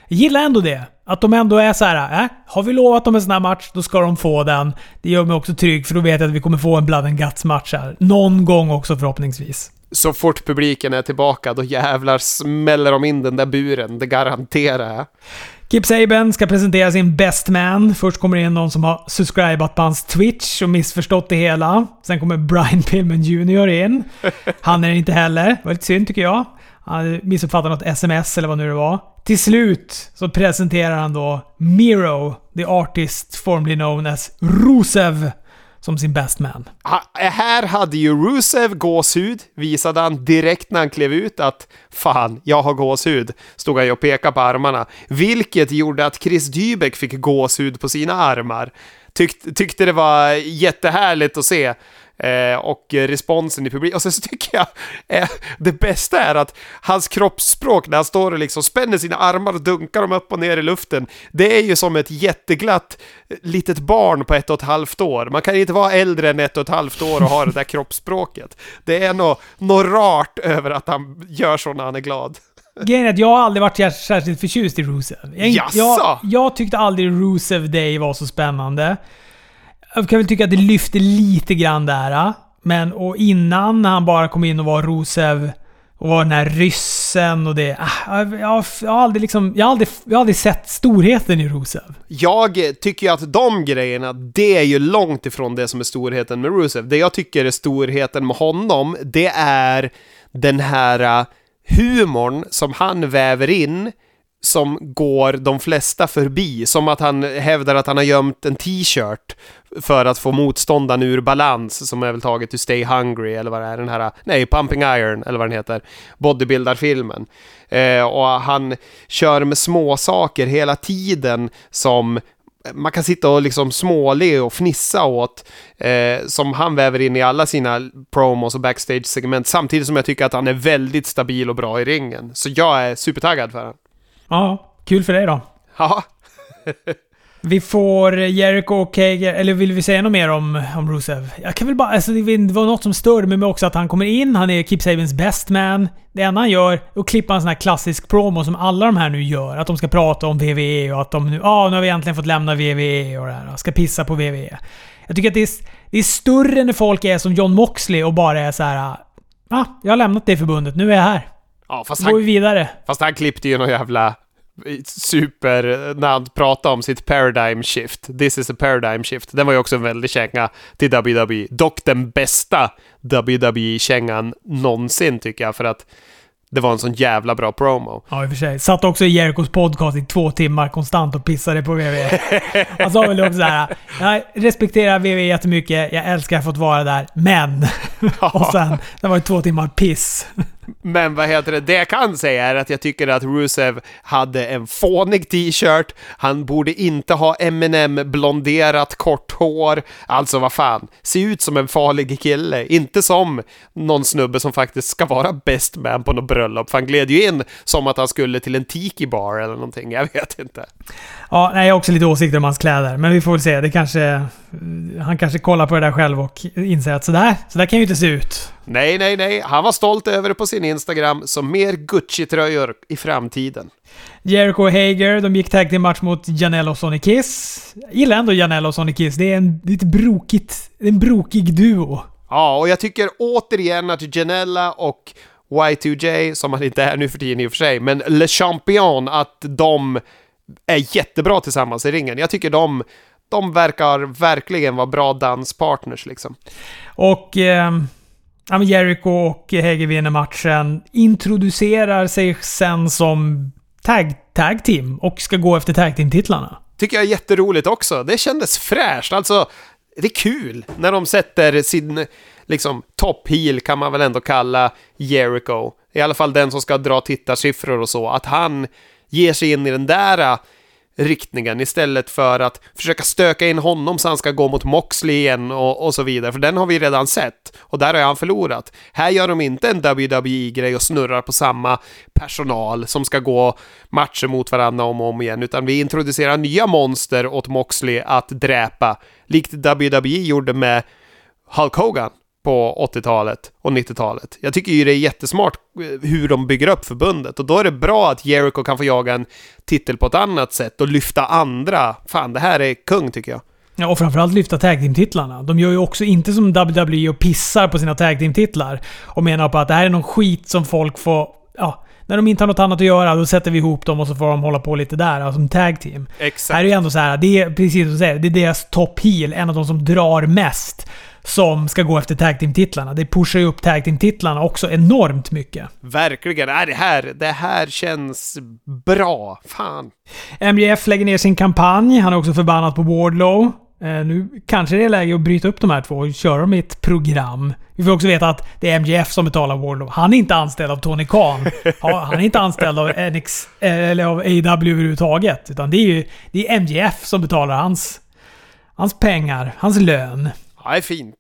Jag gillar ändå det. Att de ändå är så här, äh, har vi lovat dem en sån här match, då ska de få den. Det gör mig också trygg, för då vet jag att vi kommer få en Blood and Guts-match här. Någon gång också förhoppningsvis. Så fort publiken är tillbaka, då jävlar smäller de in den där buren. Det garanterar jag. Kip Saban ska presentera sin Best Man. Först kommer det in någon som har subscribat på hans Twitch och missförstått det hela. Sen kommer Brian Pillman Jr in. Han är det inte heller. Det var lite synd tycker jag. Han missuppfattade något sms eller vad nu det var. Till slut så presenterar han då Miro, the artist formerly known as Rusev, som sin best man. Ha, här hade ju Rusev gåshud, visade han direkt när han klev ut att fan, jag har gåshud, stod han ju och pekade på armarna. Vilket gjorde att Chris Dybeck fick gåshud på sina armar. Tyck, tyckte det var jättehärligt att se. Eh, och responsen i publiken. Och sen så tycker jag eh, det bästa är att hans kroppsspråk när han står och liksom spänner sina armar och dunkar dem upp och ner i luften. Det är ju som ett jätteglatt eh, litet barn på ett och ett halvt år. Man kan inte vara äldre än ett och ett halvt år och ha det där kroppsspråket. Det är något, något rart över att han gör så när han är glad. Grejen är att jag har aldrig varit särskilt förtjust i Rusev. Jag, jag, jag tyckte aldrig Rusev Day var så spännande. Jag kan väl tycka att det lyfter lite grann där. Ah. Men och innan när han bara kom in och var Rosev och var den här ryssen och det. Ah, jag, jag, jag, har aldrig liksom, jag, har aldrig, jag har aldrig sett storheten i Rusev. Jag tycker ju att de grejerna, det är ju långt ifrån det som är storheten med Rusev. Det jag tycker är storheten med honom, det är den här ah, humorn som han väver in som går de flesta förbi. Som att han hävdar att han har gömt en t-shirt för att få motståndaren ur balans, som är väl taget ur Stay Hungry, eller vad det är, den här, nej, Pumping Iron, eller vad den heter, bodybuildarfilmen. Eh, och han kör med små saker hela tiden som man kan sitta och liksom småle och fnissa åt, eh, som han väver in i alla sina promos och backstage-segment, samtidigt som jag tycker att han är väldigt stabil och bra i ringen. Så jag är supertaggad för honom. Ja, kul för dig då. Ja. vi får Jericho och Kager, eller vill vi säga något mer om, om Rusev? Jag kan väl bara, alltså det var något som störde mig också att han kommer in, han är Keep Sabins best man. Det enda han gör är att klippa en sån här klassisk promo som alla de här nu gör. Att de ska prata om VVE och att de nu, ah, nu har vi äntligen fått lämna VVE och det här. Ska pissa på VVE. Jag tycker att det är, det är större när folk är som John Moxley och bara är så här. Ah, jag har lämnat det förbundet. Nu är jag här. Ja, fast går vi vidare. Fast han klippte ju någon jävla super, när han pratade om sitt paradigm shift. This is a paradigm shift. Den var ju också en väldig känga till WWE. Dock den bästa WWE-kängan någonsin tycker jag, för att det var en sån jävla bra promo. Ja, i och för sig. Satt också i Jerikos podcast i två timmar konstant och pissade på WWE. Han sa väl också såhär, jag respekterar WWE jättemycket, jag älskar att ha fått vara där, men... och sen, det var ju två timmar piss. Men vad heter det, det jag kan säga är att jag tycker att Rusev hade en fånig t-shirt, han borde inte ha Eminem, blonderat kort hår, alltså vad fan, se ut som en farlig kille, inte som någon snubbe som faktiskt ska vara best man på något bröllop, för han gled ju in som att han skulle till en tiki-bar eller någonting, jag vet inte. Ja, nej, jag har också lite åsikter om hans kläder, men vi får väl se, det kanske... Han kanske kollar på det där själv och inser att sådär, sådär kan ju inte se ut. Nej, nej, nej. Han var stolt över det på sin Instagram, så mer Gucci-tröjor i framtiden. Jericho och Hager, de gick tag till match mot Janelle och Sonny Kiss. Jag gillar ändå Janelle och Sonny Kiss. Det är en lite brokigt, en brokig duo. Ja, och jag tycker återigen att Janella och Y2J, som han inte är nu för tiden i och för sig, men Le Champion, att de är jättebra tillsammans i ringen. Jag tycker de, de verkar verkligen vara bra danspartners liksom. Och... Eh ja, men Jericho och Hege vinner matchen. Introducerar sig sen som tag, tag team och ska gå efter tag team-titlarna. Tycker jag är jätteroligt också. Det kändes fräscht. Alltså, det är kul när de sätter sin liksom top heel kan man väl ändå kalla Jericho. I alla fall den som ska dra tittarsiffror och så. Att han ger sig in i den där riktningen istället för att försöka stöka in honom så han ska gå mot Moxley igen och, och så vidare, för den har vi redan sett och där har han förlorat. Här gör de inte en WWE-grej och snurrar på samma personal som ska gå matcher mot varandra om och om igen, utan vi introducerar nya monster åt Moxley att dräpa, likt WWE gjorde med Hulk Hogan på 80-talet och 90-talet. Jag tycker ju det är jättesmart eh, hur de bygger upp förbundet och då är det bra att Jericho kan få jaga en titel på ett annat sätt och lyfta andra. Fan, det här är kung tycker jag. Ja, och framförallt lyfta tag team-titlarna. De gör ju också inte som WWE och pissar på sina tag team-titlar och menar på att det här är någon skit som folk får... Ja, när de inte har något annat att göra, då sätter vi ihop dem och så får de hålla på lite där, alltså, som tag team. Exakt. Här är ju ändå så här, det är precis som du säger, det är deras top heel, en av de som drar mest. Som ska gå efter tag team-titlarna. Det pushar ju upp tag team-titlarna också enormt mycket. Verkligen. Äh, det, här, det här känns bra. Fan. MJF lägger ner sin kampanj. Han är också förbannad på Wardlow. Eh, nu kanske det är läge att bryta upp de här två och köra dem i ett program. Vi får också veta att det är MJF som betalar Wardlow. Han är inte anställd av Tony Khan. Han är inte anställd av, NX, eller av AW överhuvudtaget. Utan det är ju det är MJF som betalar hans, hans pengar, hans lön. Ja, det är fint.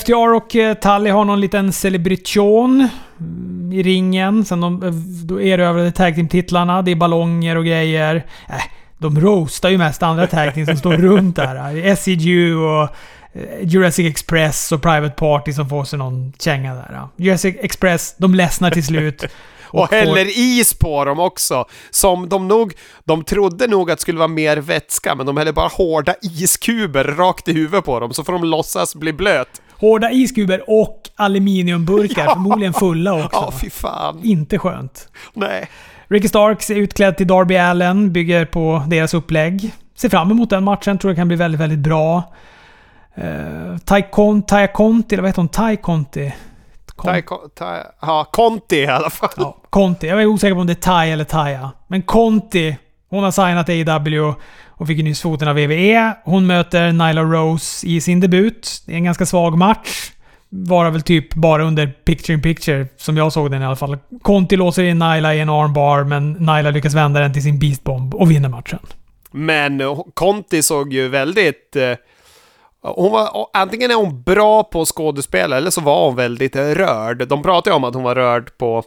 FTR och eh, Tally Tully har någon liten celebration mm, i ringen. Sen de eh, då erövrade tag team-titlarna. Det är ballonger och grejer. Äh, de roastar ju mest andra tag som står runt där. SCU och Jurassic Express och Private Party som får sig någon känga där. Jurassic Express, de ledsnar till slut. Och, och häller får... is på dem också. Som de nog... De trodde nog att det skulle vara mer vätska, men de häller bara hårda iskuber rakt i huvudet på dem, så får de låtsas bli blöt. Hårda iskuber och aluminiumburkar, ja. förmodligen fulla också. Ja, fy fan. Inte skönt. Nej. Ricky Starks är utklädd till Darby Allen, bygger på deras upplägg. Ser fram emot den matchen, tror det kan bli väldigt, väldigt bra. Uh, Tai Conti, eller vad heter hon? Tai Conti? Tai, tai, ja, Conti i alla fall. Ja, Conti. Jag är osäker på om det är Tai eller Taja. Men Conti, hon har signat AEW och fick nyss foten av WWE. Hon möter Nyla Rose i sin debut. Det är en ganska svag match. Var väl typ bara under picture in picture, som jag såg den i alla fall. Conti låser in Nyla i en armbar, men Nyla lyckas vända den till sin beastbomb och vinner matchen. Men eh, Conti såg ju väldigt... Hon var, antingen är hon bra på skådespela eller så var hon väldigt eh, rörd. De pratade ju om att hon var rörd på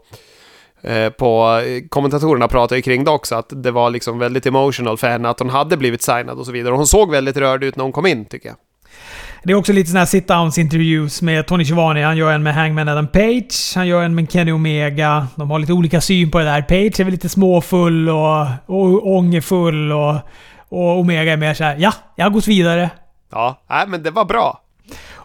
eh, på eh, kommentatorerna pratade ju kring det också, att det var liksom väldigt emotional för henne att hon hade blivit signad och så vidare. Hon såg väldigt rörd ut när hon kom in, tycker jag. Det är också lite sådana här sit-downs interviews med Tony Schiavone. Han gör en med Hangman Adam Page. Han gör en med Kenny Omega. De har lite olika syn på det där. Page är väl lite småfull och, och ångerfull och, och Omega är mer såhär ja, jag har gått vidare. Ja, nej, men det var bra.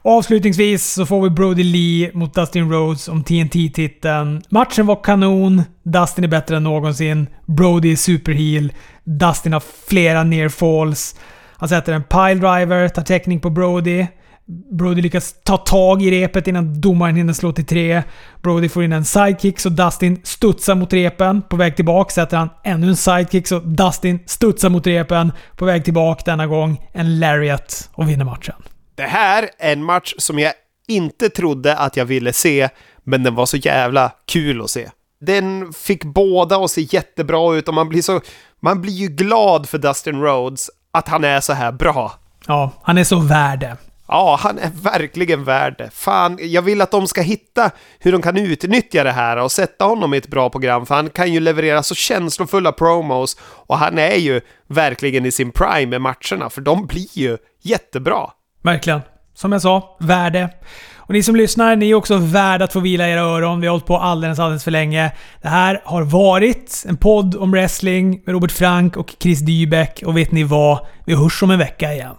Avslutningsvis så får vi Brody Lee mot Dustin Rhodes om TNT-titeln. Matchen var kanon. Dustin är bättre än någonsin. Brody är superheel. Dustin har flera near falls. Han sätter en piledriver, tar täckning på Brody. Brody lyckas ta tag i repet innan domaren hinner slå till tre. Brody får in en sidekick så Dustin studsar mot repen. På väg tillbaka sätter han ännu en sidekick så Dustin studsar mot repen. På väg tillbaka denna gång en lariat och vinner matchen. Det här är en match som jag inte trodde att jag ville se, men den var så jävla kul att se. Den fick båda att se jättebra ut och man blir så... Man blir ju glad för Dustin Rhodes att han är så här bra. Ja, han är så värd det. Ja, han är verkligen värd det. Fan, jag vill att de ska hitta hur de kan utnyttja det här och sätta honom i ett bra program, för han kan ju leverera så känslofulla promos och han är ju verkligen i sin prime med matcherna, för de blir ju jättebra. Verkligen. Som jag sa, värde. Och ni som lyssnar, ni är också värda att få vila era öron. Vi har hållit på alldeles, alldeles för länge. Det här har varit en podd om wrestling med Robert Frank och Chris Dybeck. Och vet ni vad? Vi hörs om en vecka igen.